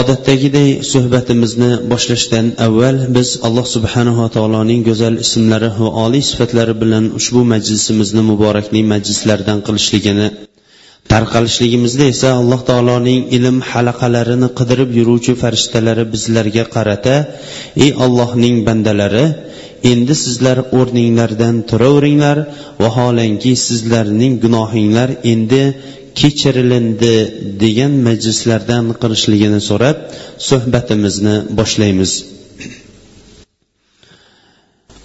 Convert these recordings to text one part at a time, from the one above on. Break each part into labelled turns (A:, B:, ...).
A: Odatdagiday suhbatimizni boshlashdan avval biz alloh subhanava taoloning go'zal ismlari va oliy sifatlari bilan ushbu majlisimizni muborakli majlislardan qilishligini tarqalishligimizda esa alloh taoloning ilm halaqalarini qidirib yuruvchi farishtalari bizlarga qarata ey ollohning bandalari endi sizlar o'rninglardan turaveringlar vaholanki sizlarning gunohinglar endi kechirilindi degan majlislardan qilishligini so'rab suhbatimizni boshlaymiz.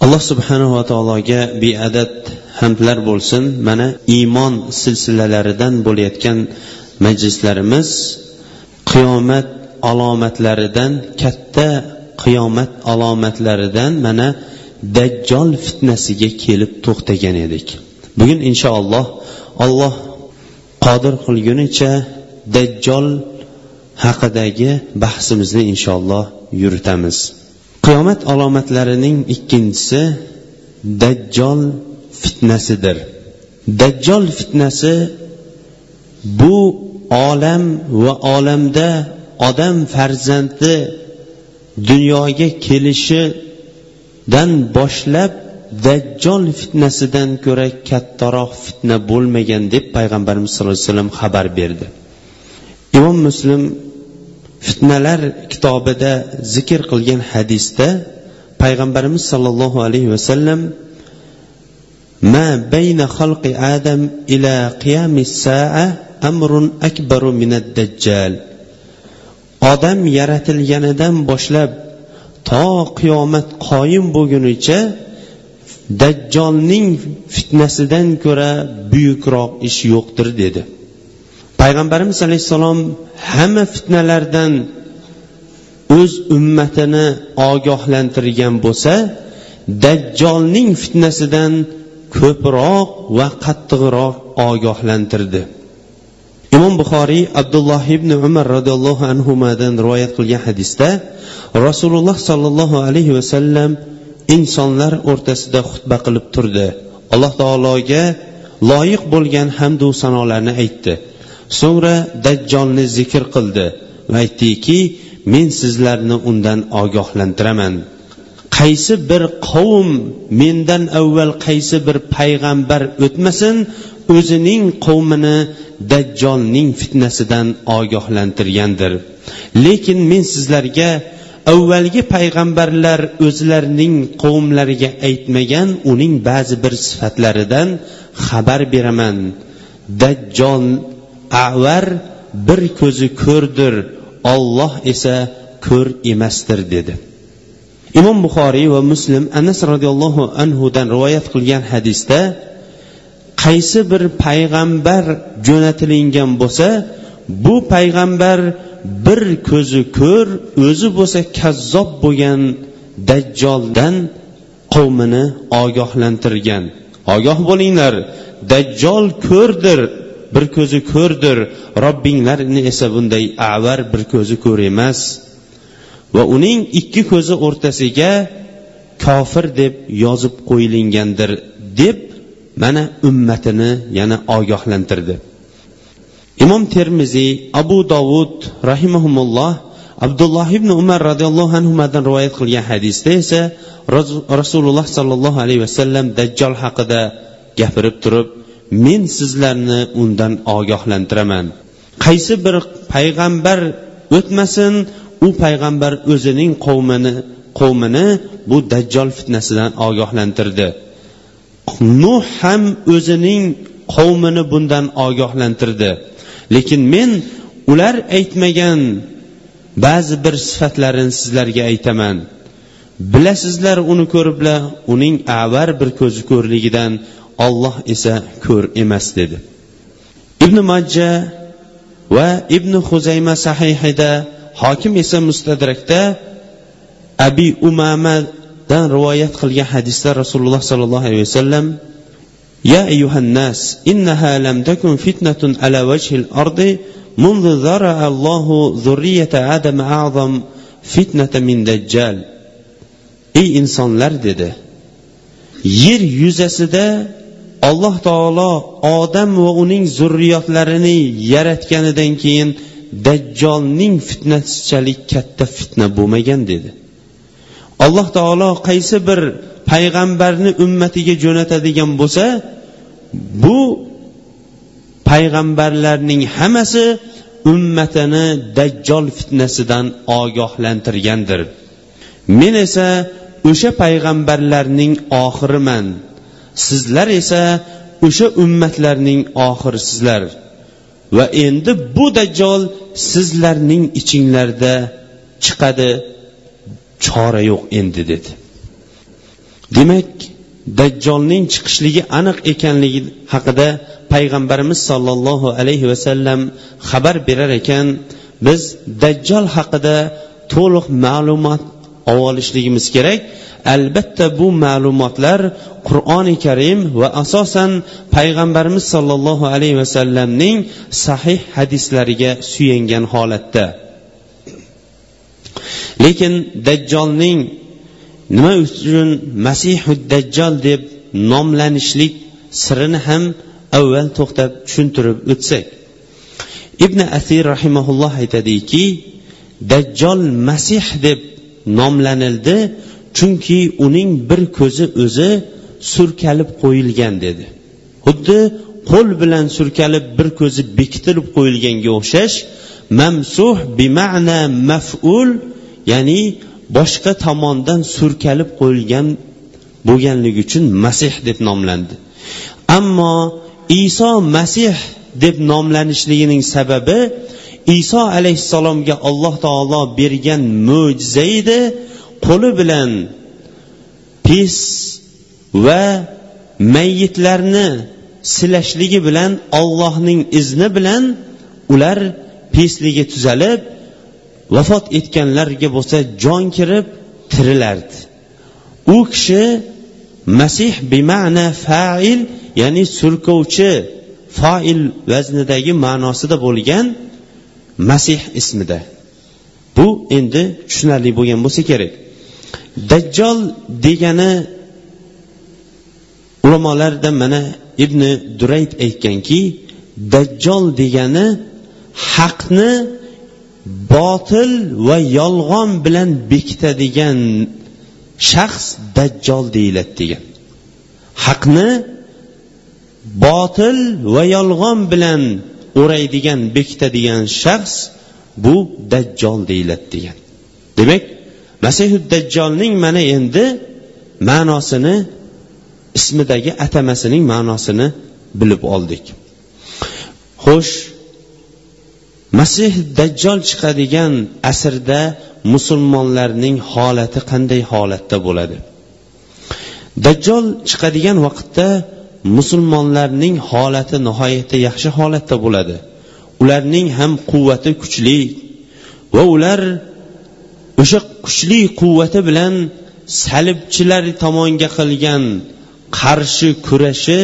A: Alloh subhanava taologa beadad hamdlar bo'lsin. Mana iymon silsilalaridan bo'layotgan majlislarimiz qiyomat alomatlaridan katta qiyomat alomatlaridan mana dajjol fitnasiga kelib to'xtagan edik. Bugun inshaalloh alloh qodir qilgunicha dajjol haqidagi bahsimizni inshaalloh yuritamiz. Qiyomat alomatlarining ikkinchisi dajjol fitnasidir. Dajjol fitnasi bu olam va olamda odam farzandi dunyoga kelishidan boshlab dajjol fitnasidan ko'ra kattaroq fitna bo'lmagan deb payg'ambarimiz sallallohu alayhi vasallam xabar berdi. Imom muslim fitnalar kitobida zikr qilgan hadisda payg'ambarimiz sollallohu alayhi vasallam ma bayna xalqi adam ila qiyami saa amrun akbaru minad dajjal. Odam yaratilganidan boshlab to qiyomat qoyim bo'lgunicha dajjolning fitnasidan ko'ra buyukroq ish yo'qdir dedi. Payg'ambarimiz alayhissalom hamma fitnalardan o'z ummatini ogohlantirgan bo'lsa dajjolning fitnasidan ko'proq va qattiqroq ogohlantirdi. Imom buxoriy abdulloh ibn umar roziyallohu anhudan rivoyat qilgan hadisda rasululloh sollallohu alayhi vasallam insonlar o'rtasida xutba qilib turdi. Alloh taologa loyiq bo'lgan hamdu sanolarni aytdi. So'ngra dajjolni zikr qildi va aytdiki men sizlarni undan ogohlantiraman. Qaysi bir qavm mendan avval qaysi bir payg'ambar o'tmasin o'zining qavmini dajjolning fitnasidan ogohlantirgandir. Lekin men sizlarga avvalgi payg'ambarlar o'zlarining qavmlariga aytmagan uning ba'zi bir sifatlaridan xabar beraman. Dajjol avar bir ko'zi ko'rdir olloh esa ko'r emasdir dedi. Imom buxoriy va muslim anas roziyallohu anhudan rivoyat qilgan hadisda qaysi bir payg'ambar jo'natilingan bo'lsa bu payg'ambar bir ko'zi ko'r o'zi bo'lsa kazzob bo'lgan dajjoldan qavmini ogohlantirgan. Ogoh bo'linglar dajjol ko'rdir bir ko'zi ko'rdir. Robbinglarni esa bunday avar bir ko'zi ko'r emas. Va uning ikki ko'zi o'rtasiga kofir deb yozib qo'yilingandir deb mana ummatini yana ogohlantirdi. Imom termiziy abu dovud rahimahumulloh abdulloh ibn umar roziyallohu anhudan rivoyat qilgan hadisda esa rasululloh sollallohu alayhi vasallam dajjol haqida gapirib turib men sizlarni undan ogohlantiraman. Qaysi bir payg'ambar o'tmasin u payg'ambar o'zining qavmini qavmini bu dajjol fitnasidan ogohlantirdi. Nuh ham o'zining qavmini bundan ogohlantirdi. Lekin men ular aytmagan ba'zi bir sifatlarini sizlarga aytaman. Bilasizlar uni ko'riblar uning avar bir ko'zi ko'rligidan olloh esa ko'r emas dedi. Ibn majja va ibn huzayma sahihida hokim esa mustadrakda abi umamadan rivoyat qilgan hadisda rasululloh sollallohu alayhi vasallam يا أيها الناس إنها لم تكن فتنة على وجه الأرض منذ ذرع الله ذرية آدم أعظم فتنة من دجال ey insonlar dedi yer yuzasida alloh taolo odam va uning zurriyotlarini yaratganidan keyin dajjolning fitnasichalik katta fitna bo'lmagan dedi alloh taolo qaysi bir payg'ambarni ummatiga jo'natadigan bo'lsa bu payg'ambarlarning hammasi ummatini dajjol fitnasidan ogohlantirgandir. Men esa o'sha payg'ambarlarning oxiriman. Sizlar esa o'sha ummatlarning oxirisizlar. Va endi bu dajjol sizlarning ichinglarda chiqadi. Chora yo'q endi dedi. Demak dajjolning chiqishligi aniq ekanligi haqida payg'ambarimiz sollallohu alayhi vasallam xabar berar ekan biz dajjol haqida to'liq ma'lumot olishligimiz kerak. Albatta bu ma'lumotlar qur'oni karim va asosan payg'ambarimiz sollallohu alayhi vasallamning sahih hadislariga suyangan holatda. Lekin dajjolning nima uchun masihud dajjol deb nomlanishlik sirini ham avval to'xtab tushuntirib o'tsak? Ibn asir rahimaulloh aytadiki dajjol masih deb nomlanildi chunki uning bir ko'zi o'zi surkalib qo'yilgan dedi. Xuddi qo'l bilan surkalib bir ko'zi bekitilib qo'yilganga o'xshash mamsuh bima'na maf'ul ya'ni boshqa tomondan surkalib qo'yilgan bo'lganligi uchun masih deb nomlandi. Ammo iso masih deb nomlanishligining sababi iso alayhissalomga alloh taolo bergan mo'jiza edi. Qo'li bilan pes va mayyitlarni silashligi bilan ollohning izni bilan ular pesligi tuzalib vafot etganlarga bo'lsa jon kirib tirilardi. U kishi masih bima'na fa'il ya'ni surkovchi foil vaznidagi ma'nosida bo'lgan masih ismida. Bu endi tushunarli bo'lgan bo'lsa kerak. Dajjol degani ulamolardan mana ibn durayt aytganki dajjol degani haqni botil va yolg'on bilan bekitadigan shaxs dajjol deyiladi degan. Haqni botil va yolg'on bilan o'raydigan bekitadigan shaxs bu dajjol deyiladi degan. Demak masihu dajjolning mana endi ma'nosini ismidagi atamasining ma'nosini bilib oldik. Xo'sh masih dajjol chiqadigan asrda musulmonlarning holati qanday holatda bo'ladi? Dajjol chiqadigan vaqtda musulmonlarning holati nihoyatda yaxshi holatda bo'ladi. Ularning ham quvvati kuchli va ular o'sha kuchli quvvati bilan salibchilar tomonga qilgan qarshi kurashi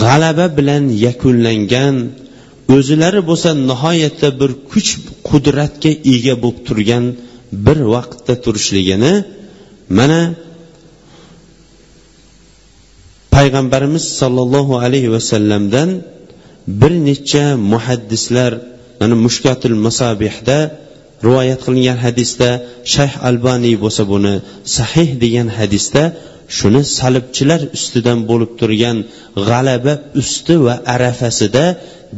A: g'alaba bilan yakunlangan o'zilari bo'lsa nihoyatda bir kuch qudratga ega bo'lib turgan bir vaqtda turishligini mana payg'ambarimiz sollallohu alayhi vasallamdan bir necha muhaddislar mana mushkatul masabihda rivoyat qilingan hadisda shayx albaniy bo'lsa buni sahih degan hadisda shuni salibchilar ustidan bo'lib turgan g'alaba usti va arafasida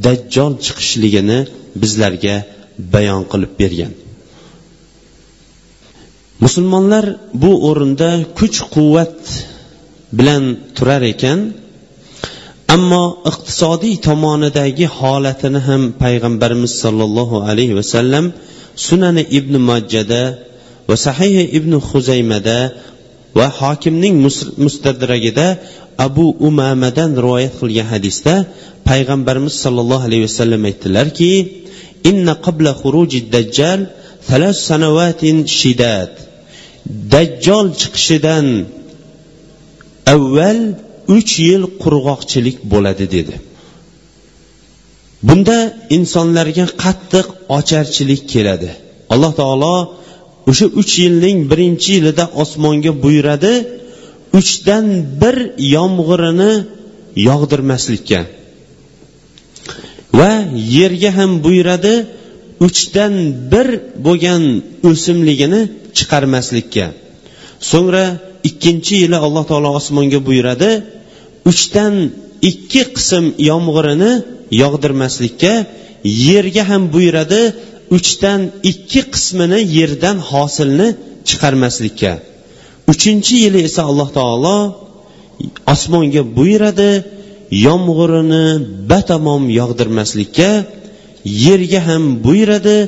A: dajjol chiqishligini bizlarga bayon qilib bergan. Musulmonlar bu o'rinda kuch quvvat bilan turar ekan ammo iqtisodiy tomonidagi holatini ham payg'ambarimiz sollallohu alayhi vasallam sunani ibn majjada va sahihi ibn huzaymada va hokimning mustadragida abu umamadan rivoyat qilgan hadisda payg'ambarimiz sollallohu alayhi vasallam aytdilarki inna qabla xuruji dajjal salas sanawatin shiddat dajjol chiqishidan avval uch yil qurg'oqchilik bo'ladi dedi. Bunda insonlarga qattiq ocharchilik keladi. Alloh taolo o'sha uch yilning birinchi yilida osmonga buyuradi uchdan bir yomg'irini yog'dirmaslikka. Va yerga ham buyuradi uchdan bir bo'lgan o'simligini chiqarmaslikka. So'ngra ikkinchi yili alloh taolo osmonga buyuradi uchdan ikki qism yomg'irini yog'dirmaslikka yerga ham buyuradi uchdan ikki qismini yerdan hosilni chiqarmaslikka. Uchinchi yili esa alloh taolo osmonga buyuradi yomg'irini batamom yog'dirmaslikka yerga ham buyuradi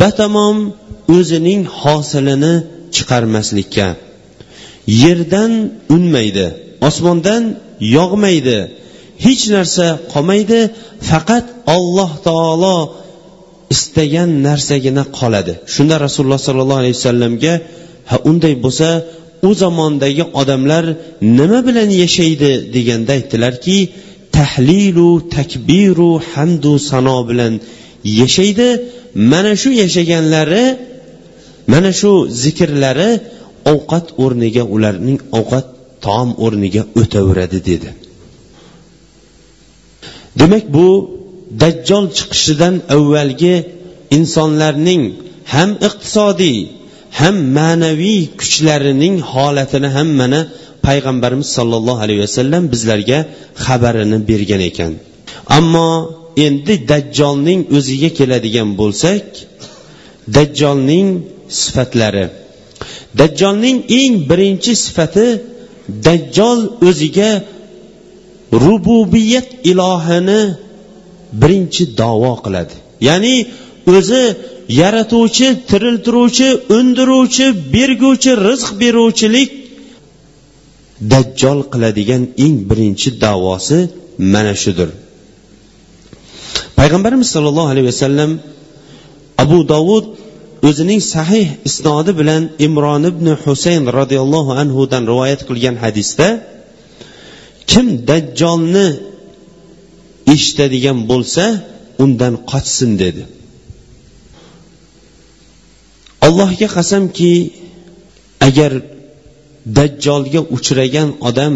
A: batamom o'zining hosilini chiqarmaslikka. Yerdan unmaydi osmondan yog'maydi hech narsa qolmaydi faqat alloh taolo istagan narsagina qoladi. Shunda rasululloh sollallohu alayhi vasallamga ha unday bo'lsa u zamondagi odamlar nima bilan yashaydi? deganda aytdilarki tahlilu takbiru hamdu sano bilan yashaydi. Mana shu yashaganlari mana shu zikrlari ovqat o'rniga ularning ovqat taom o'rniga o'taveradi dedi. Demak bu dajjol chiqishidan avvalgi insonlarning ham iqtisodiy ham ma'naviy kuchlarining holatini ham mana payg'ambarimiz sollallohu alayhi vasallam bizlarga xabarini bergan ekan. Ammo endi dajjolning o'ziga keladigan bo'lsak dajjolning sifatlari. Dajjolning eng birinchi sifati dajjol o'ziga rububiyat ilohini birinchi davo qiladi. Ya'ni o'zi yaratuvchi tiriltiruvchi undiruvchi berguvchi rizq beruvchilik dajjol qiladigan eng birinchi davosi mana shudir. Payg'ambarimiz sollallohu alayhi vasallam abu dovud o'zining sahih isnodi bilan imron ibn husayn roziyallohu anhudan rivoyat qilgan hadisda kim dajjolni eshitadigan bo'lsa undan qochsin dedi. Allohga qasamki agar dajjolga uchragan odam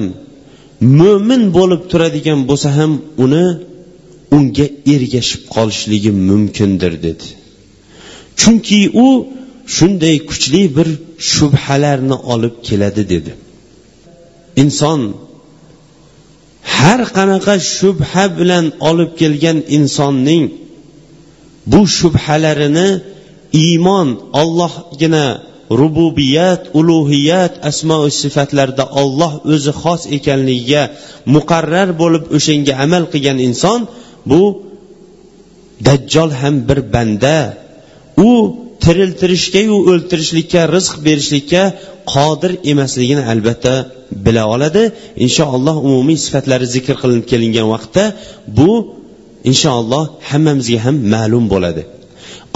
A: mo'min bo'lib turadigan bo'lsa ham uni unga ergashib qolishligi mumkindir dedi. Chunki u shunday kuchli bir shubhalarni olib keladi dedi. Inson har qanaqa shubha bilan olib kelgan insonning bu shubhalarini iymon ollohgina rububiyat ulug'iyat asmoi sifatlarda olloh o'zi xos ekanligiga muqarrar bo'lib o'shanga amal qilgan inson bu dajjol ham bir banda. U tiriltirishgayu o'ltirishlikka rizq berishlikka qodir emasligini albatta bila oladi. Inshaalloh umumiy sifatlari zikr qilinib kelingan vaqtda bu inshaalloh hammamizga ham ma'lum bo'ladi.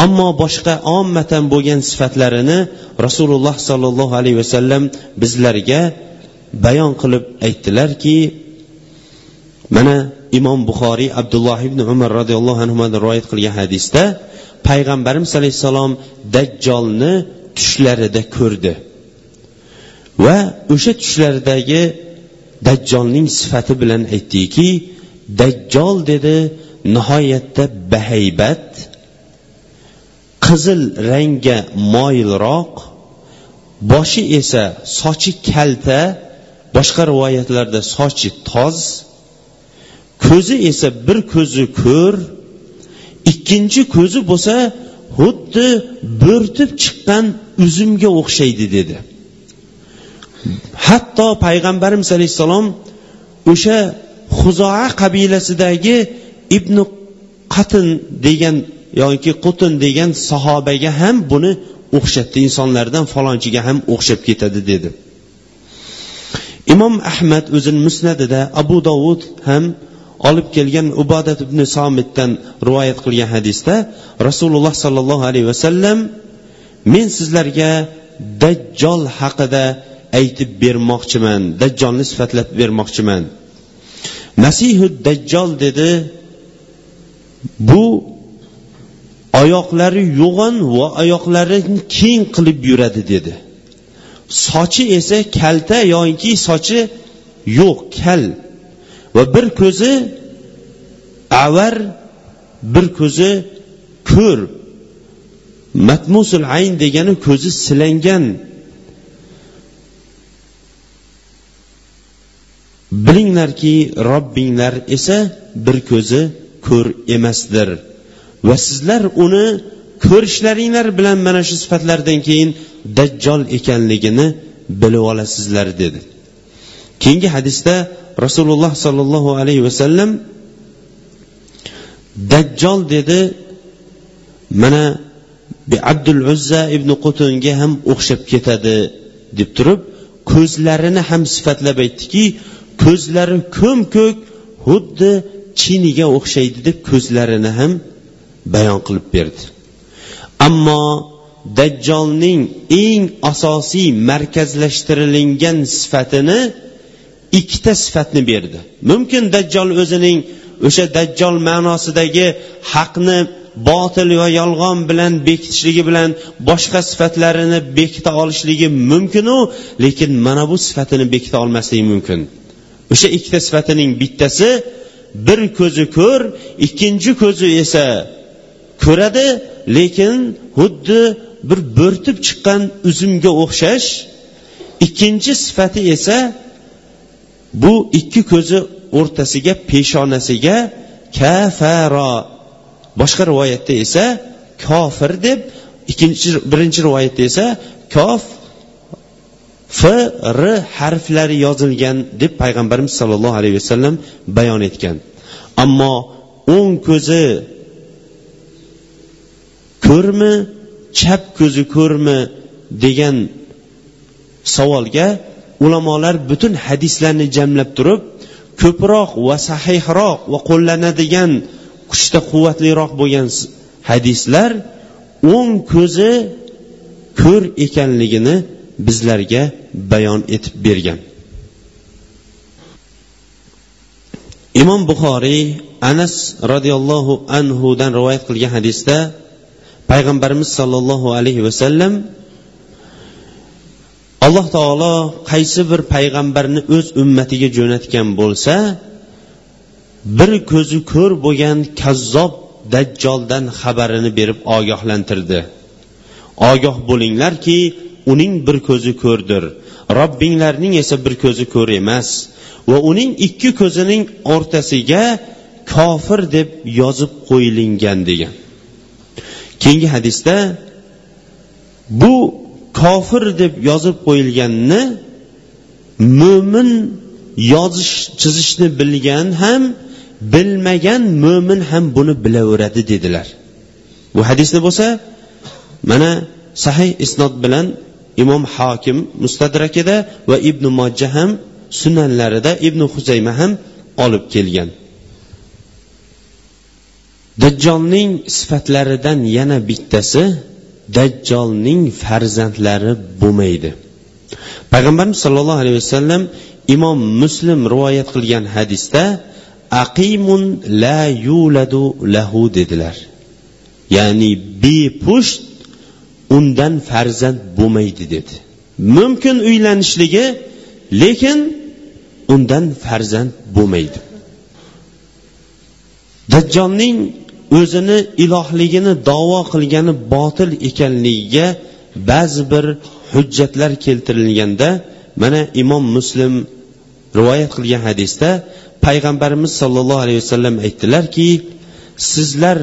A: Ammo boshqa ommatan bo'lgan sifatlarini rasululloh sollallohu alayhi vasallam bizlarga bayon qilib aytdilarki mana imom buxoriy abdulloh ibn umar roziyallohu anhudan rivoyat qilgan hadisda payg'ambarimiz alayhissalom dajjolni tushlarida ko'rdi. Va o'sha tushlaridagi dajjolning sifati bilan aytdiki dajjol dedi nihoyatda bahaybat qizil rangga moyilroq boshi esa sochi kalta boshqa rivoyatlarda sochi toz ko'zi esa bir ko'zi ko'r ikkinchi ko'zi bo'lsa xuddi bo'rtib chiqqan uzumga o'xshaydi dedi. Hatto payg'ambarimiz alayhissalom o'sha huzoa qabilasidagi ibn qatin degan yoki qutin degan sahobaga ham buni o'xshatdi insonlardan falonchiga ham o'xshab ketadi dedi. Imom ahmad o'zini musnadida abu dovud ham olib kelgan ubodat ibn somitdan rivoyat qilgan hadisda rasululloh sollallohu alayhi vasallam men sizlarga dajjol haqida aytib bermoqchiman dajjolni sifatlab bermoqchiman. Masihu dajjol dedi bu oyoqlari yo'g'on va oyoqlarini keng qilib yuradi dedi. Sochi esa kalta yoki sochi yo'q kal. Va bir ko'zi avar bir ko'zi ko'r. Matmusul ayn degani ko'zi silangan. Bilinglarki robbinglar esa bir ko'zi ko'r emasdir. Va sizlar uni ko'rishlaringlar bilan mana shu sifatlardan keyin dajjol ekanligini bilib olasizlar dedi. Keyingi hadisda rasululloh sollallohu alayhi vasallam dajjol dedi mana abdul uzza ibn qutunga ham o'xshab ketadi deb turib ko'zlarini ham sifatlab aytdiki ko'zlari ko'm ko'k xuddi chiniga o'xshaydi deb ko'zlarini ham bayon qilib berdi. Ammo dajjolning eng asosiy markazlashtirilgan sifatini ikkita sifatni berdi. Mumkin dajjol o'zining o'sha dajjol ma'nosidagi haqni botil va yolg'on bilan bekitishligi bilan boshqa sifatlarini bekita olishligi mumkinu lekin mana bu sifatini bekita olmasligi mumkin. O'sha ikkita sifatining bittasi bir ko'zi ko'r ikkinchi ko'zi esa ko'radi lekin xuddi bir bo'rtib chiqqan uzumga o'xshash ikkinchi sifati esa bu ikki ko'zi o'rtasiga peshonasiga kafaro. Boshqa rivoyatda esa kofir deb ikkinchi birinchi rivoyatda esa kof f r harflari yozilgan deb payg'ambarimiz sollallohu alayhi vasallam bayon etgan. Ammo o'ng ko'zi ko'rmi chap ko'zi ko'rmi degan savolga ulamolar butun hadislarni jamlab turib ko'proq va sahihroq va qo'llanadigan kuchda quvvatliroq bo'lgan hadislar o'ng ko'zi ko'r ekanligini bizlarga bayon etib bergan. Imom buxoriy anas roziyallohu anhudan rivoyat qilgan hadisda payg'ambarimiz sollallohu alayhi vasallam alloh taolo qaysi bir payg'ambarni o'z ummatiga jo'natgan bo'lsa bir ko'zi ko'r bo'lgan kazzob dajjoldan xabarini berib ogohlantirdi. Ogoh bo'linglarki uning bir ko'zi ko'rdir. Robbinglarning esa bir ko'zi ko'r emas va uning ikki ko'zining o'rtasiga kofir deb yozib qo'yilingan degan. Keyingi hadisda bu kofir deb yozib qo'yilganni mo'min yozish chizishni bilgan ham bilmagan mo'min ham buni bilaveradi dedilar. Bu hadisni bo'lsa mana sahih isnod bilan imom hokim mustadrakida va ibn mojja ham sunanlarida ibn huzayma ham olib kelgan. Dajjolning sifatlaridan yana bittasi dajjolning farzandlari bo'lmaydi. Payg'ambarimiz sollallohu alayhi vasallam imom muslim rivoyat qilgan hadisda aqimun la yuladu lahu dedilar. Ya'ni bepusht undan farzand bo'lmaydi dedi. Mumkin uylanishligi lekin undan farzand bo'lmaydi. Dajjolning o'zini ilohligini davo qilgani botil ekanligiga ba'zi bir hujjatlar keltirilganda mana imom muslim rivoyat qilgan hadisda payg'ambarimiz sollallohu alayhi vasallam aytdilarki sizlar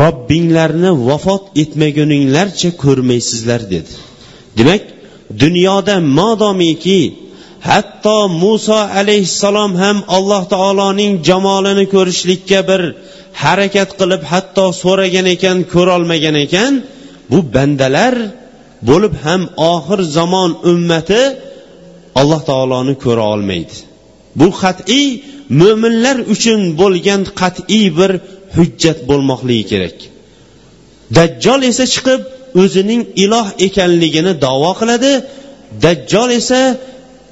A: robbinglarni vafot etmaguninglarcha ko'rmaysizlar dedi. Demak dunyoda modomiki hatto muso alayhissalom ham alloh taoloning jamolini ko'rishlikka bir harakat qilib hatto so'ragan ekan ko'rolmagan ekan bu bandalar bo'lib ham oxir zamon ummati alloh taoloni ko'ra olmaydi. Bu qat'iy mo'minlar uchun bo'lgan qat'iy bir hujjat bo'lmoqligi kerak. Dajjol esa chiqib o'zining iloh ekanligini davo qiladi. Dajjol esa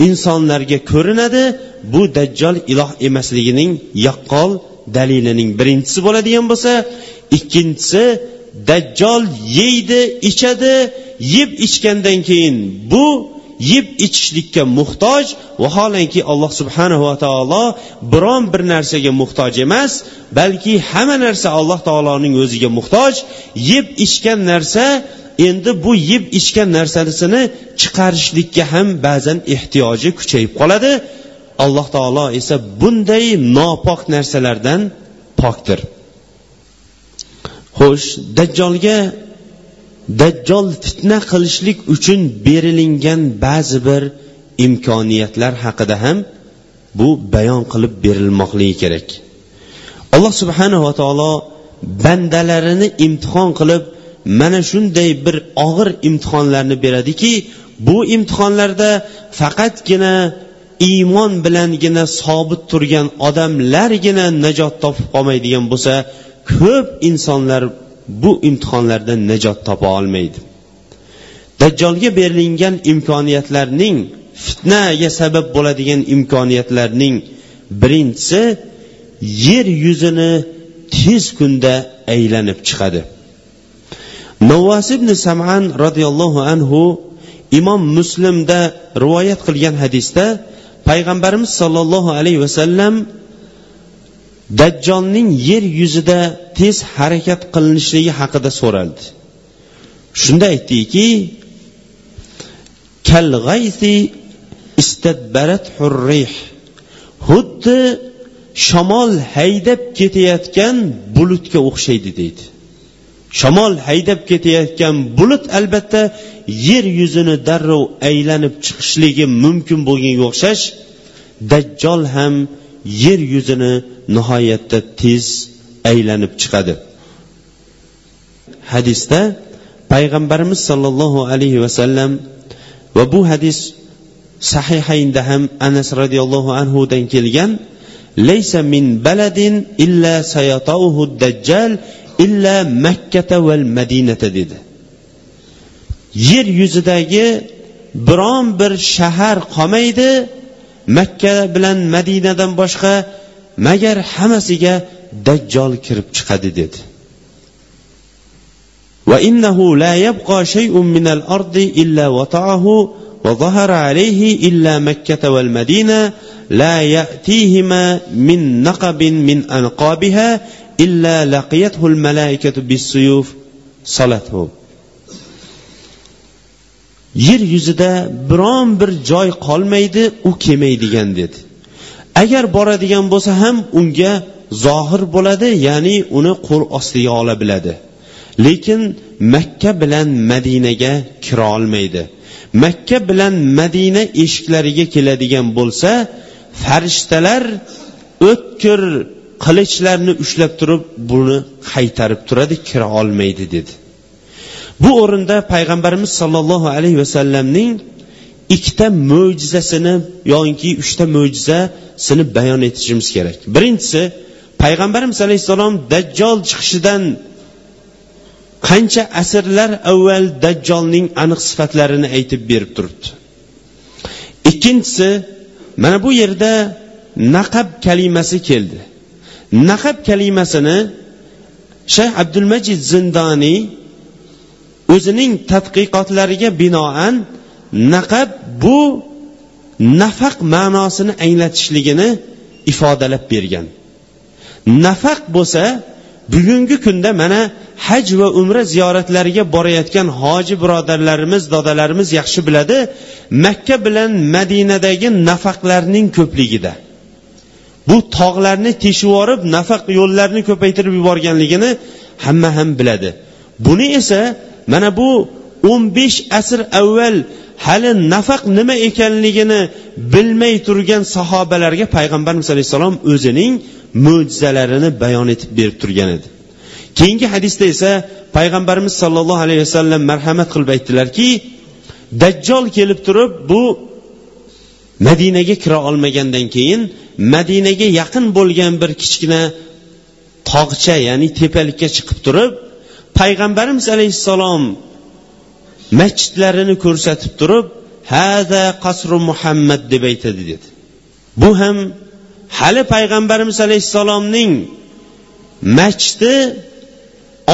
A: insonlarga ko'rinadi bu dajjol iloh emasligining yaqqol dalilining birinchisi bo'ladigan bo'lsa ikkinchisi dajjol yeydi ichadi yeb ichgandan keyin bu yeb ichishlikka muhtoj vaholanki alloh subhanahu va taolo biron bir narsaga muhtoj emas balki hamma narsa alloh taoloning o'ziga muhtoj. Yeb ichgan narsa endi bu yeb ichgan narsasini chiqarishlikka ham ba'zan ehtiyoji kuchayib qoladi. Alloh taolo esa bunday nopok narsalardan pokdir. Xo'sh dajjolga dajjol fitna qilishlik uchun berilingan ba'zi bir imkoniyatlar haqida ham bu bayon qilib berilmoqligi kerak. Alloh subhanava taolo bandalarini imtihon qilib mana shunday bir og'ir imtihonlarni beradiki bu imtihonlarda faqatgina iymon bilangina sobit turgan odamlargina najot topib qolmaydigan bo'lsa ko'p insonlar bu imtihonlardan najot topa olmaydi. Dajjolga berilingan imkoniyatlarning fitnaga sabab bo'ladigan imkoniyatlarning birinchisi yer yuzini tez kunda aylanib chiqadi. Navvas ibn saman roziyallohu anhu imom muslimda rivoyat qilgan hadisda payg'ambarimiz sollallohu alayhi vasallam dajjolning yer yuzida tez harakat qilinishligi haqida so'raldi. Shunda aytdiki xuddi shamol haydab ketayotgan bulutga o'xshaydi deydi. Shamol haydab ketayotgan bulut albatta yer yuzini darrov aylanib chiqishligi mumkin bo'lganga o'xshash dajjol ham yer yuzini nihoyatda tez aylanib chiqadi. Hadisda payg'ambarimiz sollallohu alayhi vasallam va bu hadis sahihaynda ham anas roziyallohu anhudan kelgan laysa min baladin illa sayatauhu dajjal illa makkata val madinata dedi. Yer yuzidagi biron bir shahar qolmaydi makka bilan madinadan boshqa magar hammasiga dajjol kirib chiqadi dedi وإنه لا يبقى شيء من الأرض إلا وطعه وظهر عليه إلا مكة والمدينة لا يأتيهما من نقب من أنقابها إلا لقيته الملائكة بالسيوف صلته yer yuzida biron bir joy qolmaydi u kelmaydigan dedi. Agar boradigan bo'lsa ham unga zohir bo'ladi ya'ni uni qo'l ostiga ola biladi. Lekin makka bilan madinaga kira olmaydi. Makka bilan madina eshiklariga keladigan bo'lsa farishtalar o'tkir qilichlarni ushlab turib buni qaytarib turadi kira olmaydi dedi. Bu o'rinda payg'ambarimiz sollallohu alayhi vasallamning ikkita mo'jizasini yoki uchta mo'jizasini bayon etishimiz kerak. Birinchisi payg'ambarimiz alayhissalom dajjol chiqishidan qancha asrlar avval dajjolning aniq sifatlarini aytib berib turibdi. Ikkinchisi mana bu yerda naqab kalimasi keldi. Naqab kalimasini shayx abdulmajid zindoniy o'zining tadqiqotlariga binoan naqab bu nafaq ma'nosini anglatishligini ifodalab bergan. Nafaq bo'lsa bugungi kunda mana haj va umra ziyoratlariga borayotgan hoji birodarlarimiz dodalarimiz yaxshi biladi makka bilan madinadagi nafaqlarning ko'pligida. Bu tog'larni teshib yuborib nafaq yo'llarni ko'paytirib yuborganligini hamma ham biladi. Buni esa mana bu o'n besh asr avval hali nafaq nima ekanligini bilmay turgan sahobalarga payg'ambarimiz alayhissalom o'zining mo'jizalarini bayon etib berib turgan edi. Keyingi hadisda esa payg'ambarimiz sollallohu alayhi vasallam marhamat qilib aytdilarki dajjol kelib turib bu madinaga kira olmagandan keyin madinaga yaqin bo'lgan bir kichkina tog'cha ya'ni tepalikka chiqib turib payg'ambarimiz alayhissalom masjidlarini ko'rsatib turib hada qasru muhammad deb aytadi dedi. Bu ham hali payg'ambarimiz alayhissalomning masjidi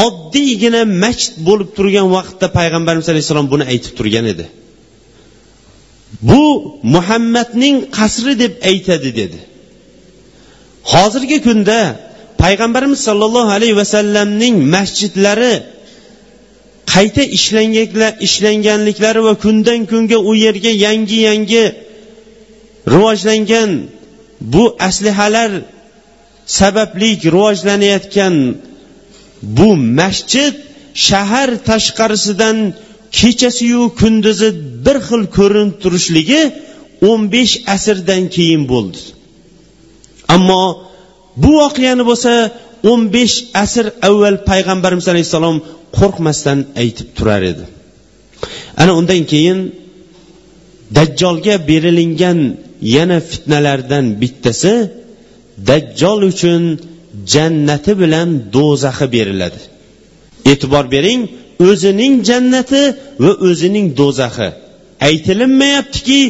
A: oddiygina masjid bo'lib turgan vaqtda payg'ambarimiz alayhissalom buni aytib turgan edi. Bu muhammadning qasri deb aytadi dedi. Hozirgi kunda payg'ambarimiz sollallohu alayhi vasallamning masjidlari qayta ishlanganliklari va kundan kunga u yerga yangi yangi rivojlangan bu aslihalar sababli rivojlanayotgan bu masjid shahar tashqarisidan kechasiyu kunduzi bir xil ko'rinib turishligi o'n besh asrdan keyin bo'ldi. Ammo bu voqeani bo'lsa o'n besh asr avval payg'ambarimiz alayhissalom qo'rqmasdan aytib turar edi. Ana undan keyin dajjolga berilingan yana fitnalardan bittasi dajjol uchun jannati bilan do'zaxi beriladi. E'tibor bering o'zining jannati va o'zining do'zaxi. Aytilinmayaptiki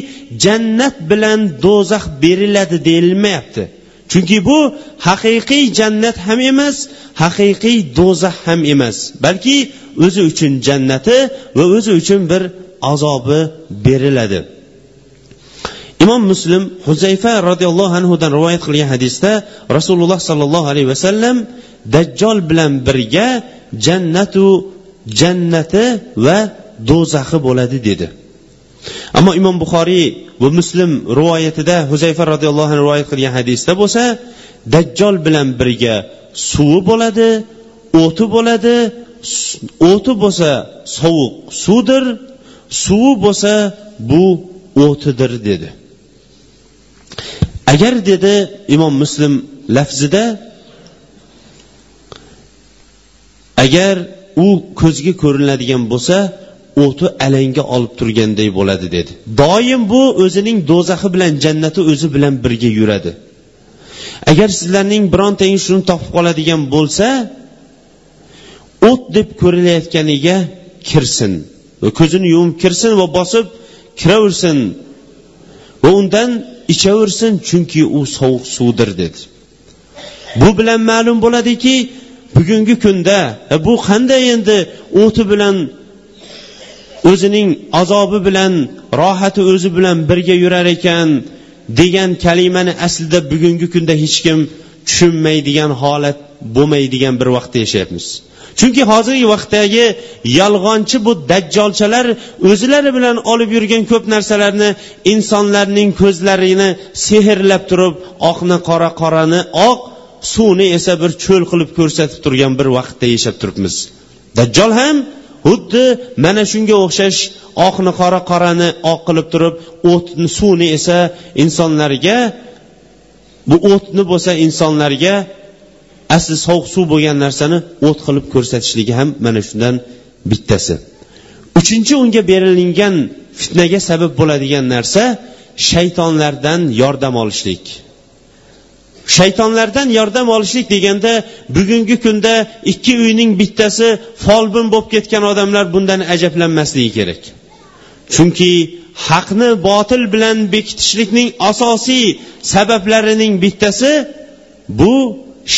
A: jannat bilan do'zax beriladi deyilmayapti. Chunki bu haqiqiy jannat ham emas haqiqiy do'zax ham emas. Balki o'zi uchun jannati va o'zi uchun bir azobi beriladi. Imom muslim huzayfa roziyallohu anhudan rivoyat qilgan hadisda rasululloh sollallohu alayhi vasallam dajjol bilan birga jannatu jannati va do'zaxi bo'ladi dedi. Ammo imom buxoriy va muslim rivoyatida huzayfa roziyallohu anhu rivoyat qilgan hadisda bo'lsa dajjol bilan birga suvi bo'ladi o'ti bo'ladi o'ti bo'lsa sovuq suvdir suvi bo'lsa bu o'tidir dedi. Agar dedi imom muslim lafzida agar u ko'zga ko'rinadigan bo'lsa o'ti alanga olib turganday bo'ladi dedi. Doim bu o'zining do'zaxi bilan jannati o'zi bilan birga yuradi. Agar sizlarning birontangiz shuni topib qoladigan bo'lsa o't deb ko'rilayotganiga kirsin va ko'zini yumib kirsin va bosib kiraversin va undan ichaversin chunki u sovuq suvdir dedi. Bu bilan ma'lum bo'ladiki bugungi kunda e, bu qanday endi o'ti bilan o'zining azobi bilan rohati o'zi bilan birga yurar ekan degan kalimani aslida bugungi kunda hech kim tushunmaydigan holat bo'lmaydigan bir vaqtda yashayapmiz. Chunki hozirgi vaqtdagi yolg'onchi bu dajjolchalar o'zlari bilan olib yurgan ko'p narsalarni insonlarning ko'zlarini sehrlab turib oqni qora qorani oq suvni esa bir cho'l qilib ko'rsatib turgan bir vaqtda yashab turibmiz. Dajjol ham xuddi mana shunga o'xshash oqni qora qorani oq qilib turib o'tni suvni esa insonlarga bu o'tni bo'lsa insonlarga asli sovuq suv bo'lgan narsani o't qilib ko'rsatishligi ham mana shundan bittasi. Uchinchi unga berilingan fitnaga sabab bo'ladigan narsa shaytonlardan yordam olishlik. Shaytonlardan yordam olishlik deganda bugungi kunda ikki uyning bittasi folbin bo'lib ketgan odamlar bundan ajablanmasligi kerak. Chunki haqni botil bilan bekitishlikning asosiy sabablarining bittasi bu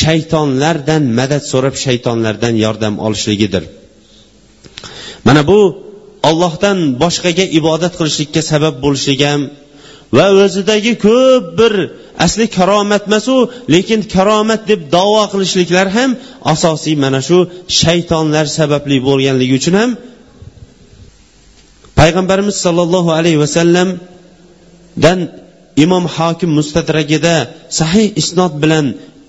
A: shaytonlardan madad so'rab shaytonlardan yordam olishligidir. Mana bu ollohdan boshqaga ibodat qilishlikka sabab bo'lishligi ham va o'zidagi ko'p bir asli karomat emasu lekin karomat deb davo qilishliklar ham asosiy mana shu shaytonlar sababli bo'lganligi uchun ham payg'ambarimiz sollallohu alayhi vasallamdan imom hokim mustadragida sahih isnot bilan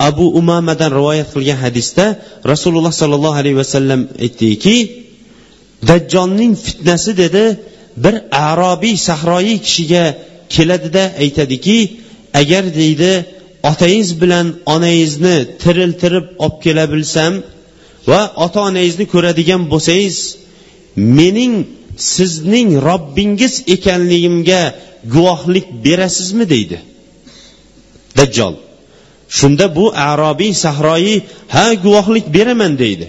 A: abu umamadan rivoyat qilgan hadisda rasululloh sollallohu alayhi vasallam aytdiki dajjolning fitnasi dedi bir arobiy sahroyi kishiga keladida aytadiki agar deydi otangiz bilan onangizni tiriltirib olib kela bilsam va ota onangizni ko'radigan bo'lsangiz mening sizning robbingiz ekanligimga guvohlik berasizmi deydi. Dajjol shunda bu arobiy sahroyiy ha guvohlik beraman deydi.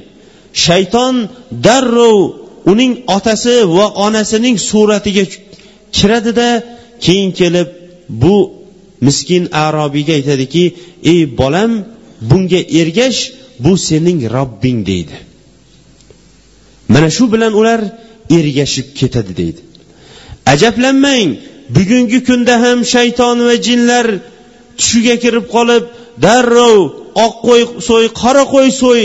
A: Shayton darrov uning otasi va onasining suratiga kiradida keyin kelib bu miskin arobiyga aytadiki ey bolam bunga ergash bu sening robbing deydi. Mana shu bilan ular ergashib ketadi deydi. Ajablanmang bugungi kunda ham shayton va jinlar tushiga kirib qolib darrov oq qo'y so'y qora qo'y so'y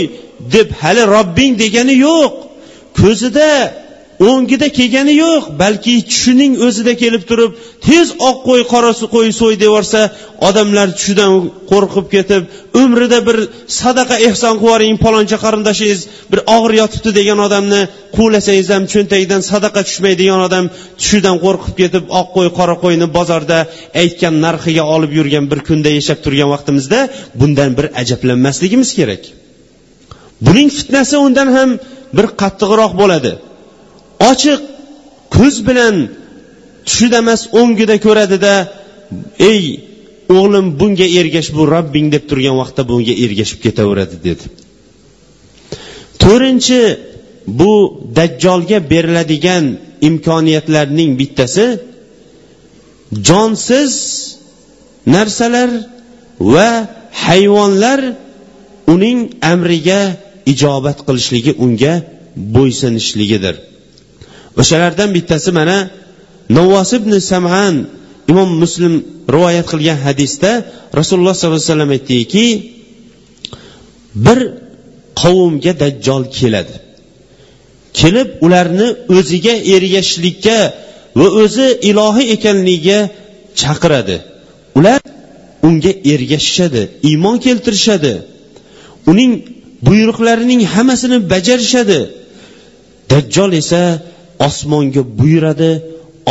A: deb hali robbing degani yo'q. Ko'zida o'ngida kelgani yo'q balki tushining o'zida kelib turib tez oq qo'y qora qo'y so'y deyorsa odamlar tushidan qo'rqib ketib umrida bir sadaqa ehson qilib yuboring paloncha qarindoshingiz bir og'ir yotibdi degan odamni quvlasangiz ham cho'ntagidan sadaqa tushmaydigan odam tushidan qo'rqib ketib oq qo'y qora qo'yni bozorda aytgan narxiga olib yurgan bir kunda yashab turgan vaqtimizda bundan bir ajablanmasligimiz kerak. Buning fitnasi undan ham bir qattiqroq bo'ladi. Ochiq ko'z bilan tushida emas o'ngida ko'radida ey o'g'lim bunga ergash bu robbing deb turgan vaqtda bunga ergashib ketaveradi dedi. To'rtinchi bu dajjolga beriladigan imkoniyatlarning bittasi jonsiz narsalar va hayvonlar uning amriga ijobat qilishligi unga bo'ysunishligidir. O'shalardan bittasi mana navvos ibn saman imom muslim rivoyat qilgan hadisda rasululloh sollallohu alayhi vasallam aytdiki bir qavmga dajjol keladi. Kelib ularni o'ziga ergashishlikka va o'zi ilohiy ekanligiga chaqiradi. Ular unga ergashishadi iymon keltirishadi. Uning buyruqlarining hammasini bajarishadi. Dajjol esa osmonga buyuradi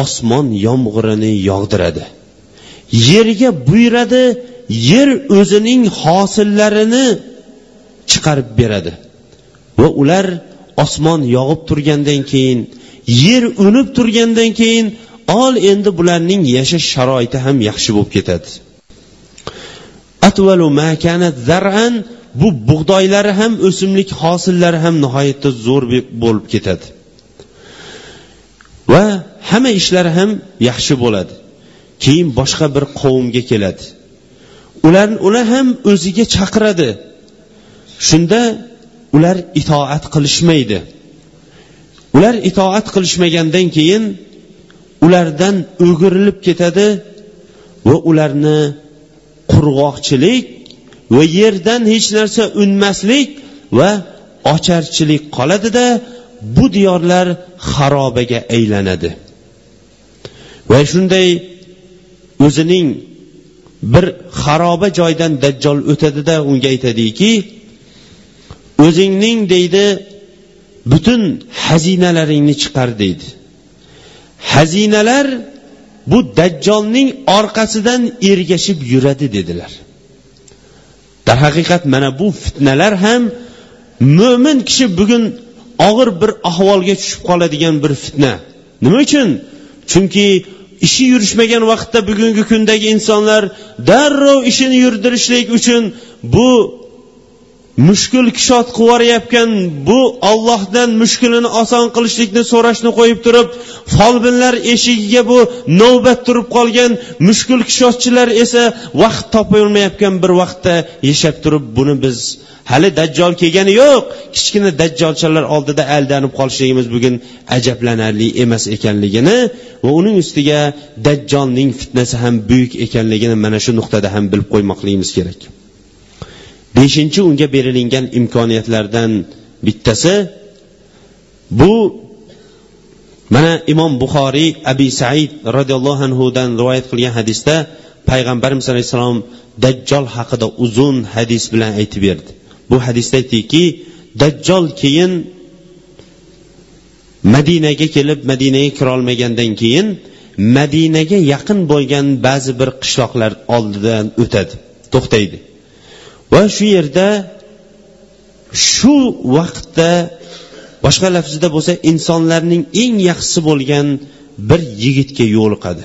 A: osmon yomg'irini yog'diradi. Yerga buyuradi yer o'zining hosillarini chiqarib beradi. Va ular osmon yog'ib turgandan keyin yer unib turgandan keyin ol endi bularning yashash sharoiti ham yaxshi bo'lib ketadi. Bu bug'doylari ham o'simlik hosillari ham nihoyatda zo'r bo'lib ketadi. Va hamma ishlari ham yaxshi bo'ladi. Keyin boshqa bir qavmga keladi. Ular ular ham o'ziga chaqiradi. Shunda ular itoat qilishmaydi. Ular itoat qilishmagandan keyin ulardan o'girilib ketadi va ularni qurg'oqchilik va yerdan hech narsa unmaslik va ocharchilik qoladida bu diyorlar xarobaga aylanadi. Va shunday o'zining bir xaroba joydan dajjol o'tadida unga aytadiki o'zingning deydi butun xazinalaringni chiqar deydi. Xazinalar bu dajjolning orqasidan ergashib yuradi dedilar. Darhaqiqat mana bu fitnalar ham mo'min kishi bugun og'ir bir ahvolga tushib qoladigan bir fitna. Nima uchun? Chunki ishi yurishmagan vaqtda bugungi kundagi insonlar darrov ishini yurdirishlik uchun bu mushkul kishot qilib yuborayotgan bu ollohdan mushkulini oson qilishlikni so'rashni qo'yib turib folbinlar eshigiga bu navbat turib qolgan mushkul kishotchilar esa vaqt topolmayotgan bir vaqtda yashab turib buni biz hali dajjol kelgani yo'q kichkina dajjolchalar oldida aldanib qolishligimiz bugun ajablanarli emas ekanligini va uning ustiga dajjolning fitnasi ham buyuk ekanligini mana shu nuqtada ham bilib qo'ymoqligimiz kerak. Beshinchi unga berilingan imkoniyatlardan bittasi bu mana imom buxoriy abi said roziyallohu anhudan rivoyat qilgan hadisda payg'ambarimiz alayhissalom dajjol haqida uzun hadis bilan aytib berdi. Bu hadisda aytdiki dajjol keyin madinaga kelib madinaga kirolmagandan keyin madinaga yaqin bo'lgan ba'zi bir qishloqlar oldidan o'tadi to'xtaydi. Va shu yerda shu vaqtda boshqa lafzida bo'lsa insonlarning eng yaxshisi bo'lgan bir yigitga yo'liqadi.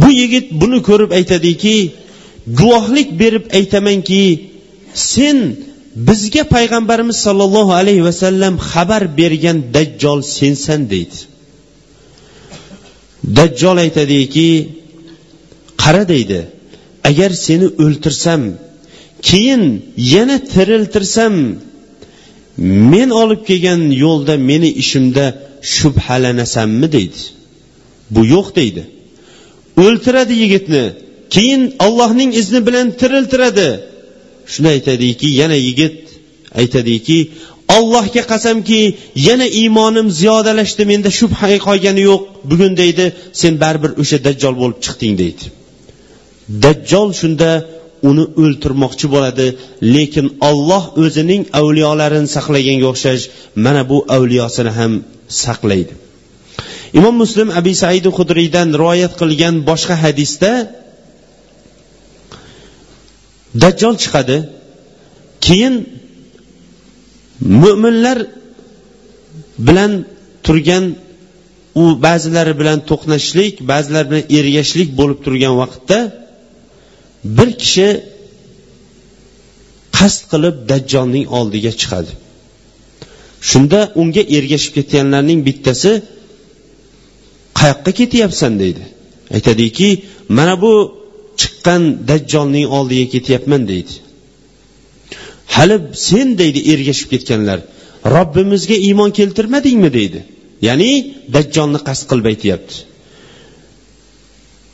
A: Bu yigit buni ko'rib aytadiki guvohlik berib aytamanki sen bizga payg'ambarimiz sollallohu alayhi vasallam xabar bergan dajjol sensan deydi. Dajjol aytadiki qara deydi. Agar seni o'ltirsam keyin yana tiriltirsam men olib kelgan yo'lda meni ishimda shubhalanasanmi deydi. Bu yo'q deydi. O'ltiradi yigitni keyin allohning izni bilan tiriltiradi. Shunda aytadiki yana yigit aytadiki allohga qasamki yana iymonim ziyodalashdi menda shubha qolgani yo'q. Bugun deydi sen baribir o'sha dajjol bo'lib chiqding deydi. Dajjol shunda uni o'ltirmoqchi bo'ladi lekin olloh o'zining avliyolarini saqlaganga o'xshash mana bu avliyosini ham saqlaydi. Imom muslim abi said hudriydan rivoyat qilgan boshqa hadisda dajjol chiqadi keyin mo'minlar bilan turgan u ba'zilari bilan to'qnashishlik ba'zilar bilan ergashishlik bo'lib turgan vaqtda bir kishi qasd qilib dajjolning oldiga chiqadi. Shunda unga ergashib ketganlarning bittasi qayoqqa ketyapsan? deydi. Aytadiki mana bu chiqqan dajjolning oldiga ketyapman deydi. Hali sen deydi ergashib ketganlar robbimizga iymon keltirmadingmi? deydi. Ya'ni dajjolni qasd qilib aytyapti.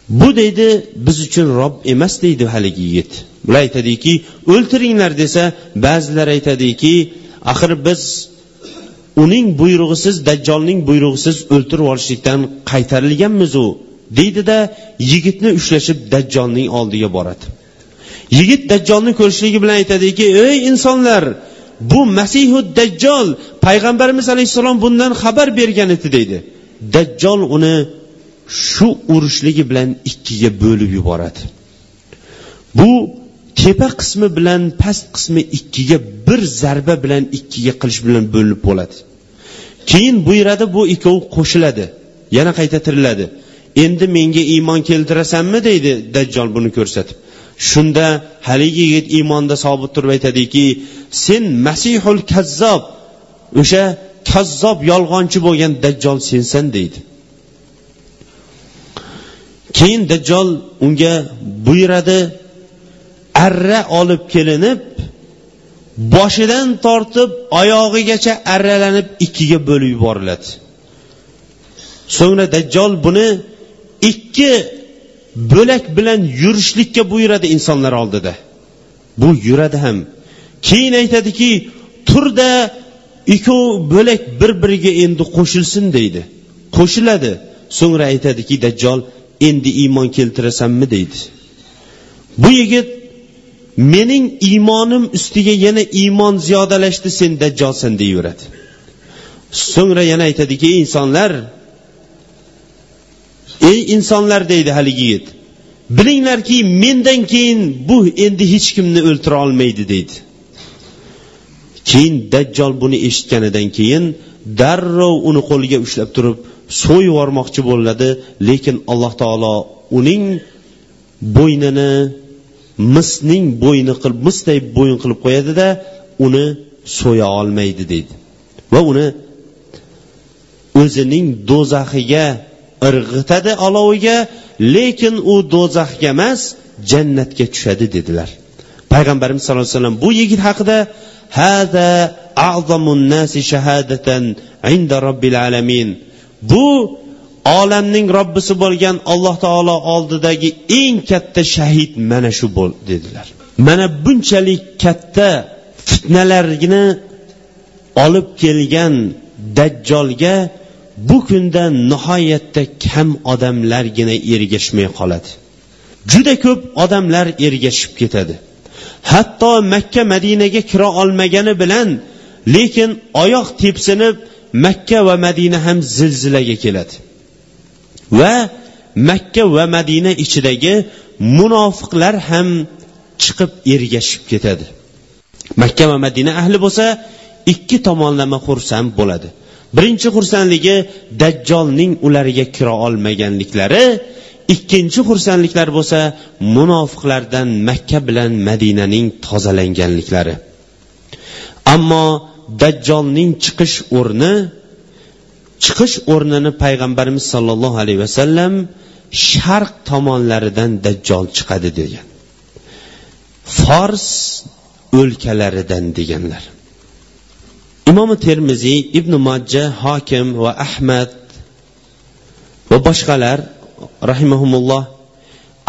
A: Bu deydi biz uchun rob emas deydi haligi yigit. Bular aytadiki o'ltiringlar desa ba'zilar aytadiki axir biz uning buyrug'isiz dajjolning buyrug'isiz o'ltirib yuborishlikdan qaytarilganmiz u deydida yigitni ushlashib dajjolning oldiga boradi. Yigit dajjolni ko'rishligi bilan aytadiki ey insonlar bu masihu dajjol payg'ambarimiz alayhissalom bundan xabar bergan edi deydi. Dajjol uni shu urishligi bilan ikkiga bo'lib yuboradi. Bu tepa qismi bilan past qismi ikkiga bir zarba bilan ikkiga qilish bilan bo'linib bo'ladi. Keyin buyuradi bu ikkovi qo'shiladi yana qayta tiriladi. Endi menga iymon keltirasanmi deydi dajjol buni ko'rsatib. Shunda haligi yigit iymonda sobit turib aytadiki sen masihul kazzob o'sha kazzob yolg'onchi bo'lgan dajjol sensan deydi. Keyin dajjol unga buyuradi. Arra olib kelinib boshidan tortib oyog'igacha arralanib ikkiga bo'lib yuboriladi. So'ngra dajjol buni ikki bo'lak bilan yurishlikka buyuradi insonlar oldida. Bu yuradi ham. Keyin aytadiki turda ikkov bo'lak bir biriga endi qo'shilsin deydi. Qo'shiladi. So'ngra aytadiki dajjol endi iymon keltirasanmi deydi. Bu yigit mening iymonim ustiga yana iymon ziyodalashdi sen dajjolsan deyaveradi so'ngra yana aytadiki ey insonlar ey insonlar deydi haligi yigit. Bilinglarki mendan keyin bu endi hech kimni o'ltira olmaydi deydi. Keyin dajjol buni eshitganidan keyin darrov uni qo'liga ushlab turib so'yib yubormoqchi bo'ladi lekin alloh taolo uning bo'ynini misning bo'yni qilib misday bo'yin qilib qo'yadida uni so'ya olmaydi deydi. Va uni o'zining do'zaxiga irg'itadi oloviga lekin u do'zaxga emas jannatga tushadi dedilar. Payg'ambarimiz sallallohu alayhi vasallam bu yigit haqida hada a'zamun nasi shahadatan inda robbil alamin. Bu olamning robbisi bo'lgan alloh taolo oldidagi eng katta shahid mana shu bo'l dedilar. Mana bunchalik katta fitnalarni olib kelgan dajjolga bu kunda nihoyatda kam odamlargina ergashmay qoladi. Juda ko'p odamlar ergashib ketadi. Hatto makka madinaga kira olmagani bilan lekin oyoq tepsinib makka va madina ham zilzilaga keladi. Va makka va madina ichidagi munofiqlar ham chiqib ergashib ketadi. Makka va madina ahli bo'lsa ikki tomonlama xursand bo'ladi. Birinchi xursandligi dajjolning ularga kira olmaganliklari ikkinchi xursandliklar bo'lsa munofiqlardan makka bilan madinaning tozalanganliklari. Ammo dajjolning chiqish o'rni chiqish o'rnini payg'ambarimiz sollallohu alayhi vasallam sharq tomonlaridan dajjol chiqadi degan. Fors o'lkalaridan deganlar. Imomi termiziy ibn majja hokim va ahmad va boshqalar rahimahumulloh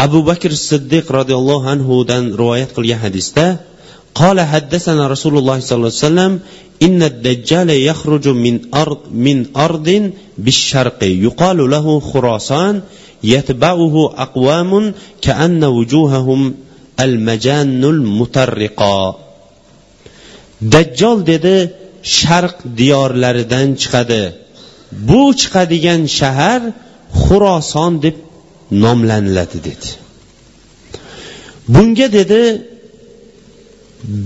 A: abu bakr siddiq roziyallohu anhudan rivoyat qilgan hadisda قال حدثنا رسول الله صلى الله عليه وسلم إن الدجال يخرج من أرض من أرض بالشرق يقال له خراسان يتبعه أقوام كأن وجوههم المجان المترقة dajjol dedi sharq diyorlaridan chiqadi bu chiqadigan shahar xuroson deb nomlaniladi dedi bunga dedi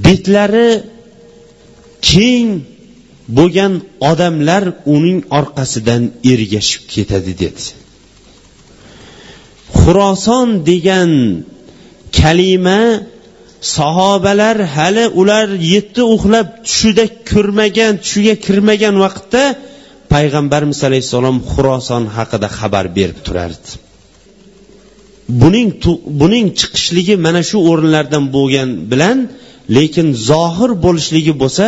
A: betlari keng bo'lgan odamlar uning orqasidan ergashib ketadi dedi. Xuroson degan kalima sahobalar hali ular yetti uxlab tushida ko'rmagan tushiga kirmagan vaqtda payg'ambarimiz alayhissalom xuroson haqida xabar berib turardi. Buning buning chiqishligi mana shu o'rinlardan bo'lgan bilan lekin zohir bo'lishligi bo'lsa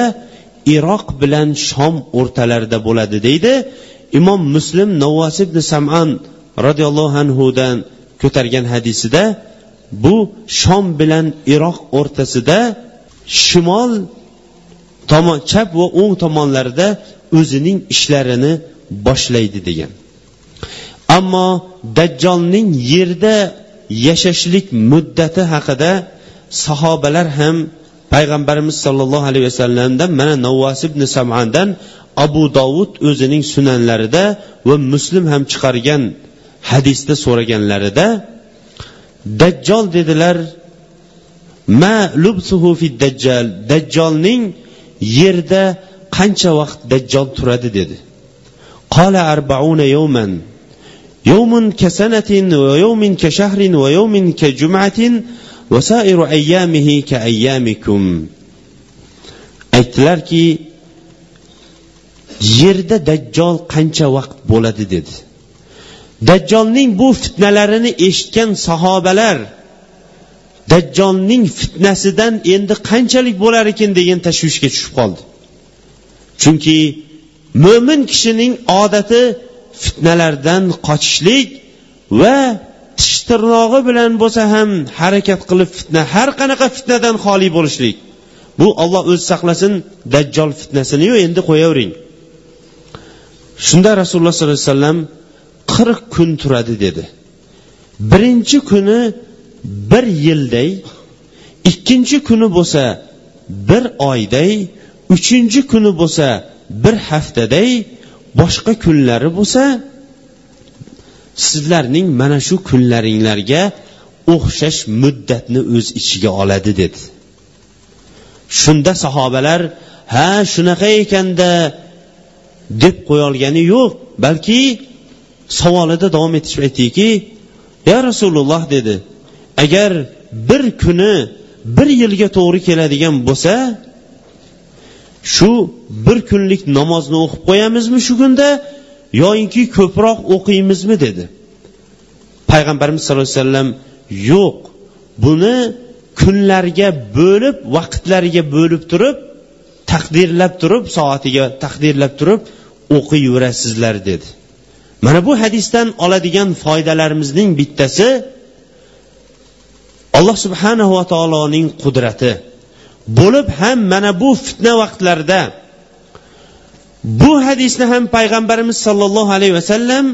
A: iroq bilan shom o'rtalarida bo'ladi deydi imom muslim navvas ibn saman roziyallohu anhudan ko'targan hadisida bu shom bilan iroq o'rtasida shimol tomon chap va o'ng tomonlarida o'zining ishlarini boshlaydi degan. Ammo dajjolning yerda yashashlik muddati haqida sahobalar ham payg'ambarimiz sollallohu alayhi vasallamdan mana navvos ibn samandan abu dovud o'zining sunanlarida va muslim ham chiqargan hadisda so'raganlarida dajjol dedilar ma lubsuhu fi dajjal dajjolning yerda qancha vaqt dajjol turadi? dedi. Qola arbauna yawman yawmun kasanatin va yawmin ka shahrin va yawmin ka jum'atin va sairu ayyamihi ka ayyamikum aytdilarki yerda dajjol qancha vaqt bo'ladi dedi. Dajjolning bu fitnalarini eshitgan sahobalar dajjolning fitnasidan endi qanchalik bo'lar ekan? degan tashvishga tushib qoldi. Chunki mo'min kishining odati fitnalardan qochishlik va tish tirnog'i bilan bo'lsa ham harakat qilib fitna har qanaqa fitnadan xoli bo'lishlik. Bu olloh o'zi saqlasin dajjol fitnasiniyu endi qo'yavering. Shunda rasululloh sollallohu alayhi vasallam qirq kun turadi dedi. Birinchi kuni bir yilday ikkinchi kuni bo'lsa bir oyday uchinchi kuni bo'lsa bir haftaday boshqa kunlari bo'lsa sizlarning mana shu kunlaringlarga o'xshash muddatni o'z ichiga oladi dedi. Shunda sahobalar ha shunaqa ekanda deb qo'yolgani yo'q balki savolida davom etishib aytdiki ya rasululloh dedi agar bir kuni bir yilga to'g'ri keladigan bo'lsa shu bir kunlik namozni o'qib qo'yamizmi shu kunda? Yoyinki ko'proq o'qiymizmi dedi. Payg'ambarimiz sallallohu alayhi vasallam yo'q buni kunlarga bo'lib vaqtlariga bo'lib turib taqdirlab turib soatiga taqdirlab turib o'qiyverasizlar dedi. Mana bu hadisdan oladigan foydalarimizning bittasi alloh subhanahu va taoloning qudrati. Bo'lib ham mana bu fitna vaqtlarida bu hadisni ham payg'ambarimiz sollallohu alayhi vasallam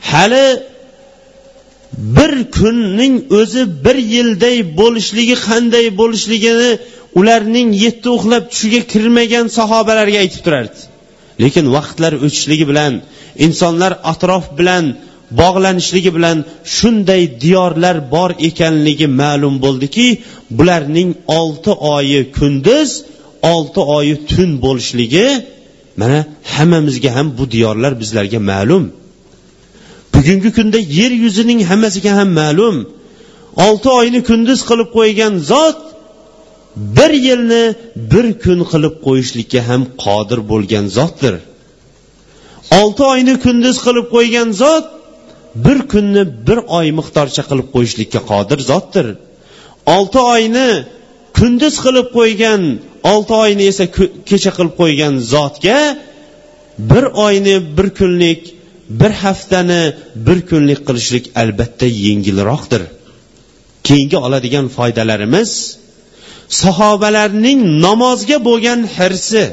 A: hali bir kunning o'zi bir yilday bo'lishligi qanday bo'lishligini ularning yetti uxlab tushiga kirmagan sahobalarga aytib turardi. Lekin vaqtlar o'tishligi bilan insonlar atrof bilan bog'lanishligi bilan shunday diyorlar bor ekanligi ma'lum bo'ldiki bularning olti oyi kunduz olti oyi tun bo'lishligi mana hammamizga ham bu diyorlar bizlarga ma'lum. Bugungi kunda yer yuzining hammasiga ham ma'lum. Olti oyni kunduz qilib qo'ygan zot bir yilni bir kun qilib qo'yishlikka ham qodir bo'lgan zotdir. Olti oyni kunduz qilib qo'ygan zot bir kunni bir oy miqdorcha qilib qo'yishlikka qodir zotdir. Olti oyni kunduz qilib qo'ygan olti oyni esa kecha qilib qo'ygan zotga bir oyni bir kunlik bir haftani bir kunlik qilishlik albatta yengilroqdir. Keyingi oladigan foydalarimiz sahobalarning namozga bo'lgan hirsi.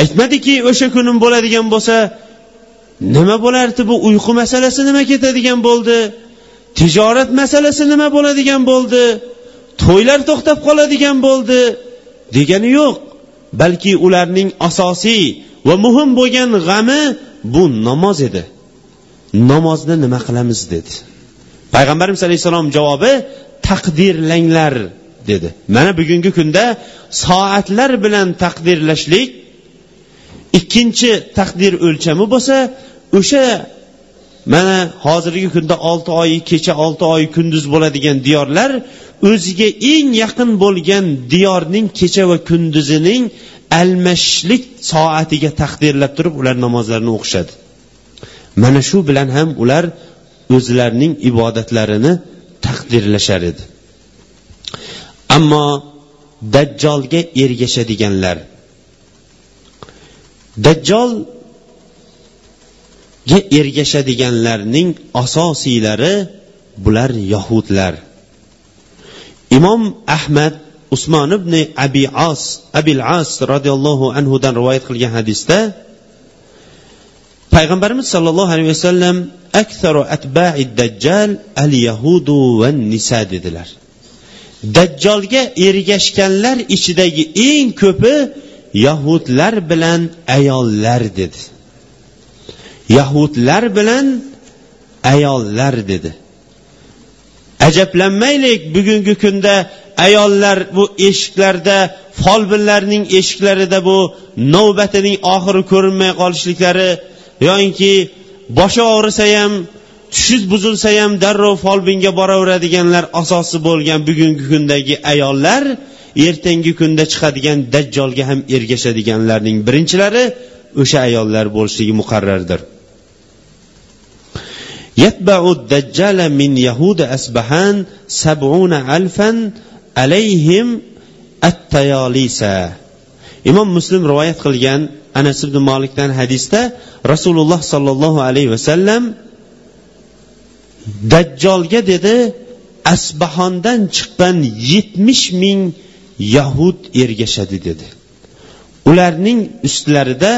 A: Aytmadiki o'sha kunim bo'ladigan bo'lsa nima bo'lardi bu uyqu masalasi nima ketadigan bo'ldi? Tijorat masalasi nima bo'ladigan bo'ldi? To'ylar to'xtab qoladigan bo'ldi. Degani yo'q balki ularning asosiy va muhim bo'lgan g'ami bu namoz edi. Namozni nima qilamiz dedi. Payg'ambarimiz alayhissalom javobi taqdirlanglar dedi. Mana bugungi kunda soatlar bilan taqdirlashlik ikkinchi taqdir o'lchami bo'lsa o'sha mana hozirgi kunda olti oy kecha olti oy kunduz bo'ladigan diyorlar o'ziga eng yaqin bo'lgan diyorning kecha va kunduzining almashishlik soatiga taqdirlab turib ular namozlarini o'qishadi. Mana shu bilan ham ular o'zlarining ibodatlarini taqdirlashar edi. Ammo dajjolga ergashadiganlar dajjol ergashadiganlarning asosiylari bular yahudlar. Imom ahmad usmon ibn abi as abil as roziyallohu anhudan rivoyat qilgan hadisda payg'ambarimiz sollallohu alayhi vasallam aktharu atba'i dajjal al yahudu va nisa dedilar. Dajjolga ergashganlar ichidagi eng ko'pi yahudlar bilan ayollar dedi. Yahudlar bilan ayollar dedi. Ajablanmaylik bugungi kunda ayollar bu eshiklarda folbinlarning eshiklarida bu navbatining oxiri ko'rinmay qolishliklari yoinki boshi og'risa ham tushi buzilsa ham darrov folbinga boraveradiganlar asosi bo'lgan bugungi kundagi ayollar ertangi kunda chiqadigan dajjolga ham ergashadiganlarning birinchilari o'sha ayollar bo'lishligi muqarrardir. يتبع الدجال من يهود أسبهان سبعون ألفا عليهم التياليسا imom muslim rivoyat qilgan anas ibn molikdan hadisda rasululloh sollallohu alayhi vasallam dajjolga dedi asbahondan chiqqan yetmish ming yahud ergashadi dedi ularning ustlarida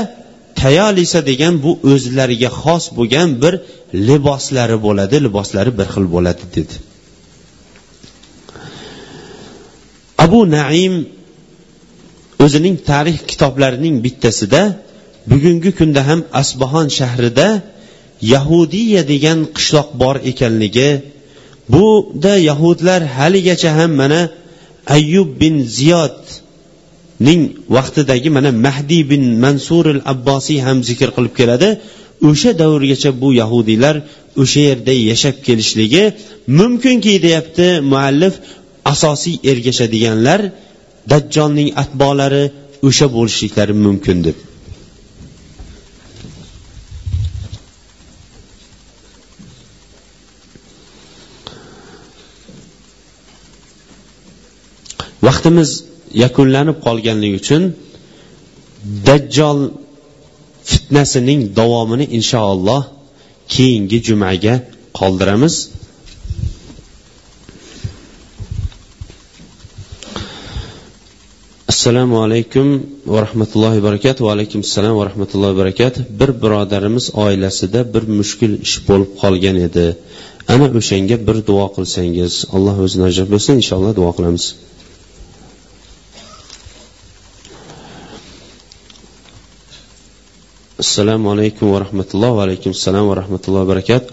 A: tayolisa degan bu o'zlariga xos bo'lgan bir liboslari bo'ladi liboslari bir xil bo'ladi dedi. Abu naim o'zining tarix kitoblarining bittasida bugungi kunda ham asbahon shahrida yahudiya degan qishloq bor ekanligi buda yahudlar haligacha ham mana ayyub bin ning vaqtidagi mana mahdiy bin mansur al abbosiy ham zikr qilib keladi. O'sha davrgacha bu yahudiylar o'sha yerda yashab kelishligi mumkinki deyapti muallif asosiy ergashadiganlar dajjolning atbolari o'sha bo'lishliklari mumkin deb. Vaqtimiz yakunlanib qolganligi uchun dajjol fitnasining davomini inshaalloh keyingi jumaga qoldiramiz. Assalomu alaykum va rahmatullohi barakatuh. Va alaykum assalom va rahmatullohi barakatuh. Bir birodarimiz oilasida bir mushkul ish bo'lib qolgan edi. Ana o'shanga bir duo qilsangiz alloh o'zi najot bo'lsin inshaalloh duo qilamiz. Assalomu alaykum va rahmatulloh va alaykum assalom va rahmatullohi barakat.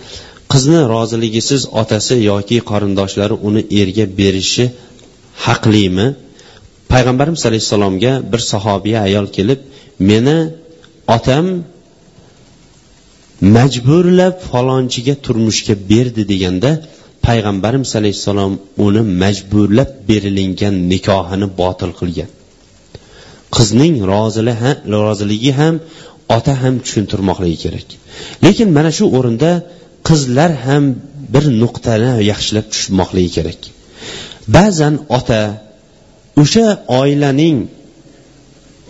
A: Qizni roziligisiz otasi yoki qarindoshlari uni erga berishi haqlimi? Payg'ambarimiz alayhissalomga bir sahobiya ayol kelib meni otam majburlab falonchiga turmushga berdi deganda payg'ambarimiz alayhissalom uni majburlab berilingan nikohini botil qilgan. Qizning roziligi ham ota ham tushuntirmoqligi kerak. Lekin mana shu o'rinda qizlar ham bir nuqtani yaxshilab tushunmoqligi kerak. Ba'zan ota o'sha oilaning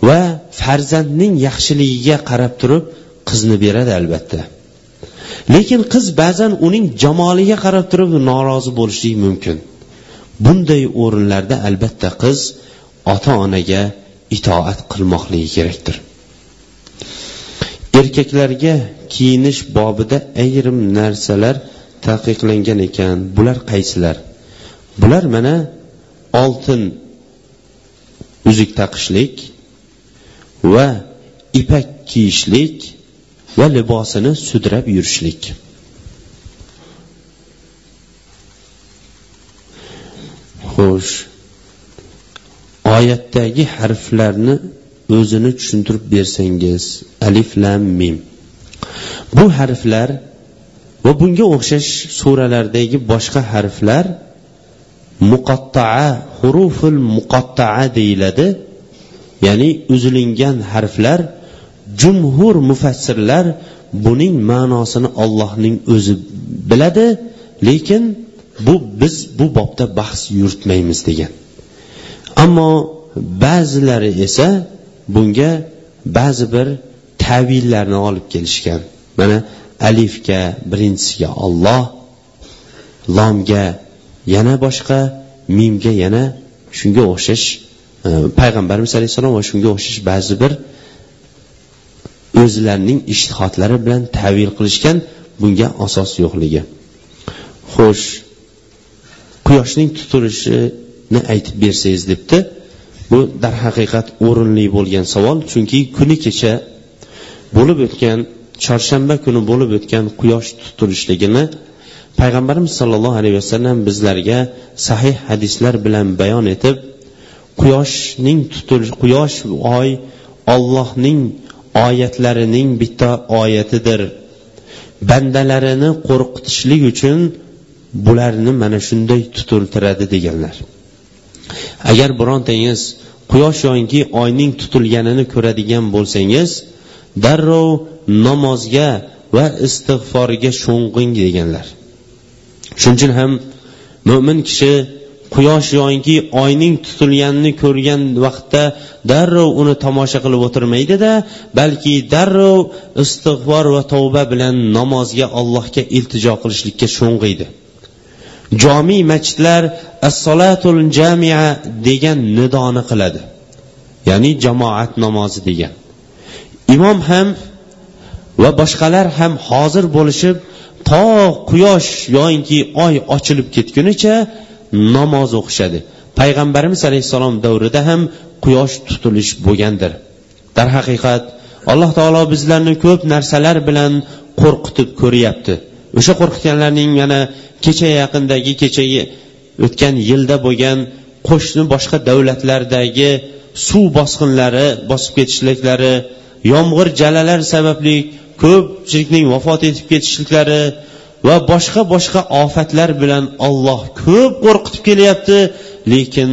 A: va farzandning yaxshiligiga qarab turib qizni beradi albatta. Lekin qiz ba'zan uning jamoliga qarab turib norozi bo'lishligi mumkin. Bunday o'rinlarda albatta qiz ota onaga itoat qilmoqligi kerakdir. Erkaklarga kiyinish bobida ayrim narsalar taqiqlangan ekan. Bular qaysilar? Bular mana oltin uzuk taqishlik va ipak kiyishlik va libosini sudrab yurishlik. Xo'sh oyatdagi harflarni o'zini tushuntirib bersangiz alif lam mim. Bu harflar va bunga o'xshash suralardagi boshqa harflar muqattaa huruful muqattaa deyiladi. Ya'ni uzilingan harflar jumhur mufassirlar buning ma'nosini ollohning o'zi biladi lekin bu biz bu bobda bahs yuritmaymiz degan. Ammo ba'zilari esa bunga ba'zi bir tavillarni olib kelishgan. Mana alifga birinchisiga olloh lomga yana boshqa mimga yana shunga o'xshash e, payg'ambarimiz alayhissalom va shunga o'xshash ba'zi bir o'zlarining ishtihodlari bilan tavil qilishgan bunga asos yo'qligi. Xo'sh quyoshning tutilishini aytib bersangiz debdi. Bu darhaqiqat o'rinli bo'lgan savol. Chunki kuni kecha bo'lib o'tgan chorshanba kuni bo'lib o'tgan quyosh tutilishligini payg'ambarimiz sollallohu alayhi vasallam bizlarga sahih hadislar bilan bayon etib quyoshning tutilish quyosh oy ollohning oyatlarining bitta oyatidir. Bandalarini qo'rqitishlik uchun bularni mana shunday tutiltiradi deganlar. Agar birontangiz quyosh yoinki oyning tutilganini ko'radigan bo'lsangiz darrov namozga va istig'forga sho'ng'ing deganlar. Shuning uchun ham mo'min kishi quyosh yoinki oyning tutilganini ko'rgan vaqtda darrov uni tomosha qilib o'tirmaydida balki darrov istig'for va tavba bilan namozga allohga iltijo qilishlikka sho'ng'iydi. Jomiy masjidlar assolatul jamia degan nidoni qiladi. Ya'ni jamoat namozi degan. Imom ham va boshqalar ham hozir bo'lishib to quyosh yoinki oy ochilib ketgunicha namoz o'qishadi. Payg'ambarimiz alayhissalom davrida ham quyosh tutilish bo'lgandir. Darhaqiqat alloh taolo bizlarni ko'p narsalar bilan qo'rqitib ko'ryapti. O'sha qo'rqitganlarning yana kecha yaqindagi kechagi o'tgan yilda bo'lgan qo'shni boshqa davlatlardagi suv bosqinlari bosib ketishliklari yomg'ir jalalar sababli ko'pchilikning vafot etib ketishliklari va boshqa boshqa ofatlar bilan olloh ko'p qo'rqitib kelyapti lekin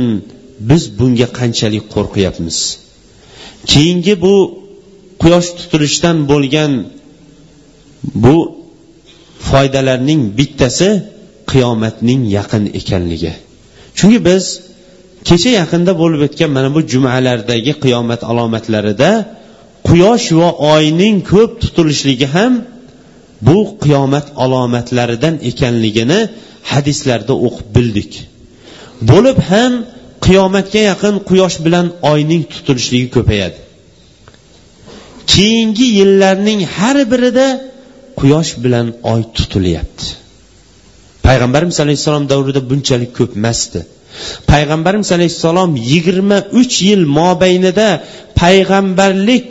A: biz bunga qanchalik qo'rqyapmiz? Keyingi bu quyosh tutilishdan bo'lgan bu foydalarning bittasi qiyomatning yaqin ekanligi. Chunki biz kecha yaqinda bo'lib o'tgan mana bu jumalardagi qiyomat alomatlarida quyosh va oyning ko'p tutilishligi ham bu qiyomat alomatlaridan ekanligini hadislarda o'qib bildik. Bo'lib ham qiyomatga yaqin quyosh bilan oyning tutilishligi ko'payadi. Keyingi yillarning har birida quyosh bilan oy tutilyapti. Payg'ambarimiz alayhissalom davrida bunchalik ko'p emasdi. Payg'ambarimiz alayhissalom yigirma uch yil mobaynida payg'ambarlik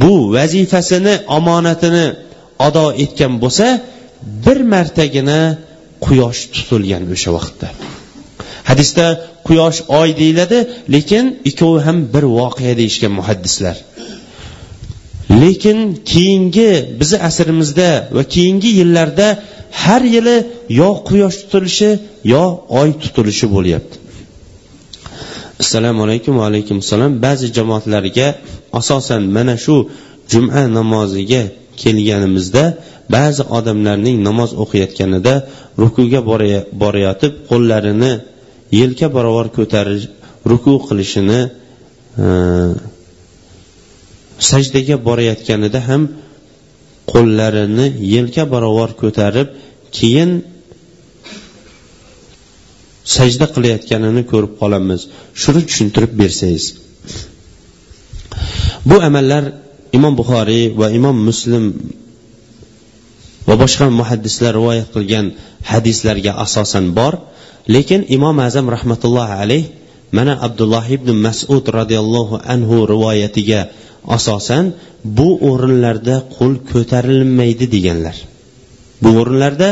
A: bu vazifasini omonatini ado etgan bo'lsa bir martagina quyosh tutilgan o'sha vaqtda. Hadisda quyosh oy deyiladi lekin ikkovi ham bir voqea deyishgan muhaddislar. Lekin keyingi bizni asrimizda va keyingi yillarda har yili yo quyosh tutilishi yo oy tutilishi bo'lyapti. Assalomu alaykum va alaykum assalom ba'zi jamoatlarga asosan mana shu juma namoziga kelganimizda ba'zi odamlarning namoz o'qiyotganida rukuga borayotib qo'llarini yelka barobar ko'tarib ruku qilishini e, sajdaga borayotganida ham qo'llarini yelka barobar ko'tarib keyin sajda qilayotganini ko'rib qolamiz. Shuni tushuntirib bersangiz. Bu amallar imom buxoriy va imom muslim va boshqa muhaddislar rivoyat qilgan hadislarga asosan bor. Lekin imom azam rahmatullohi alayh mana abdulloh ibn masud roziyallohu anhu rivoyatiga asosan bu o'rinlarda qo'l ko'tarilmaydi deganlar. Bu o'rinlarda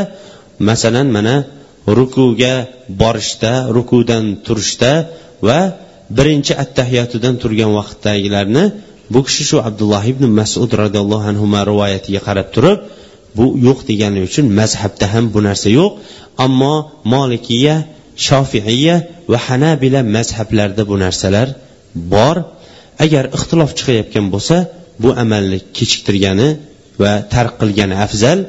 A: masalan mana rukuga borishda rukudan turishda va birinchi attahiyotidan turgan vaqtdagilarni bu kishi shu abdulloh ibn masud roziyallohu anhu rivoyatiga qarab turib bu yo'q degani uchun mazhabda ham bu narsa yo'q ammo molikiya shofiiya va hanabila mazhablarida bu narsalar bor. Agar ixtilof chiqayotgan bo'lsa bu amalni kechiktirgani va tark qilgani afzal.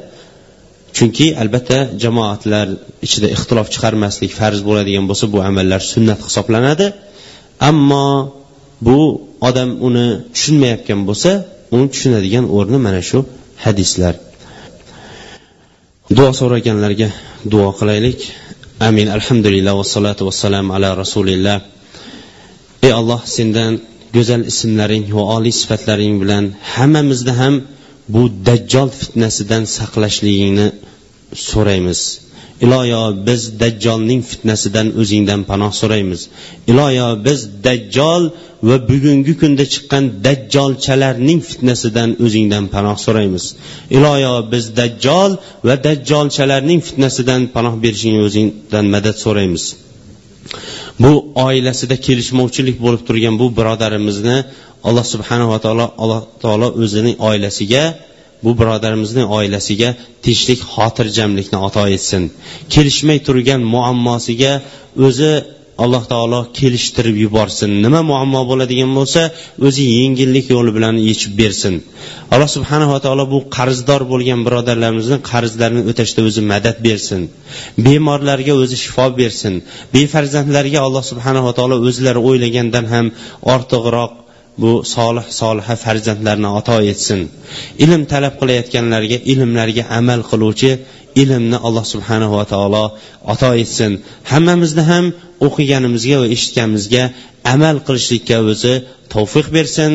A: Chunki albatta jamoatlar ichida ixtilof chiqarmaslik farz bo'ladigan bo'lsa bu amallar sunnat hisoblanadi. Ammo bu odam uni tushunmayotgan bo'lsa uni tushunadigan o'rni mana shu hadislar. Duo so'raganlarga duo qilaylik. Amin. Alhamdulillah vassalotu vassalam ala rasulilloh ey alloh sendan go'zal ismlaring va oliy sifatlaring bilan hammamizni ham bu dajjol fitnasidan saqlashligingni so'raymiz. Iloyo biz dajjolning fitnasidan o'zingdan panoh so'raymiz. Iloyo biz dajjol va bugungi kunda chiqqan dajjolchalarning fitnasidan o'zingdan panoh so'raymiz. Iloyo biz dajjol va dajjolchalarning fitnasidan panoh berishingni o'zingdan madad so'raymiz. Bu oilasida kelishmovchilik bo'lib turgan bu birodarimizni alloh subhanava taolo alloh taolo o'zining oilasiga bu birodarimizning oilasiga tinchlik xotirjamlikni ato etsin. Kelishmay turgan muammosiga o'zi alloh taolo kelishtirib yuborsin. Nima muammo bo'ladigan bo'lsa o'zi yengillik yo'li bilan yechib bersin. Alloh subhanava taolo bu qarzdor bo'lgan birodarlarimizni qarzlarini o'tashda o'zi madad bersin. Bemorlarga o'zi shifo bersin. Befarzandlarga alloh subhanava taolo o'zlari o'ylagandan ham ortiqroq bu solih soliha farzandlarni ato etsin. Ilm talab qilayotganlarga ilmlarga amal qiluvchi ilmni alloh subhanahu va taolo ato etsin. Hammamizni ham o'qiganimizga va eshitganimizga amal qilishlikka o'zi tavfiq bersin.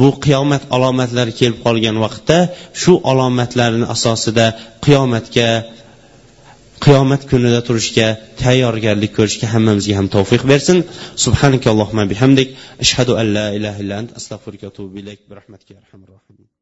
A: Bu qiyomat alomatlari kelib qolgan vaqtda shu alomatlarni asosida qiyomatga qiyomat kunida turishga tayyorgarlik ko'rishga hammamizga ham tavfiq bersin. Subhanakallohumma bihamdik. Ashhadu an la ilaha illa ant. Astag'firuka va atubu ilayk. Bi rahmatika arhamar rohimin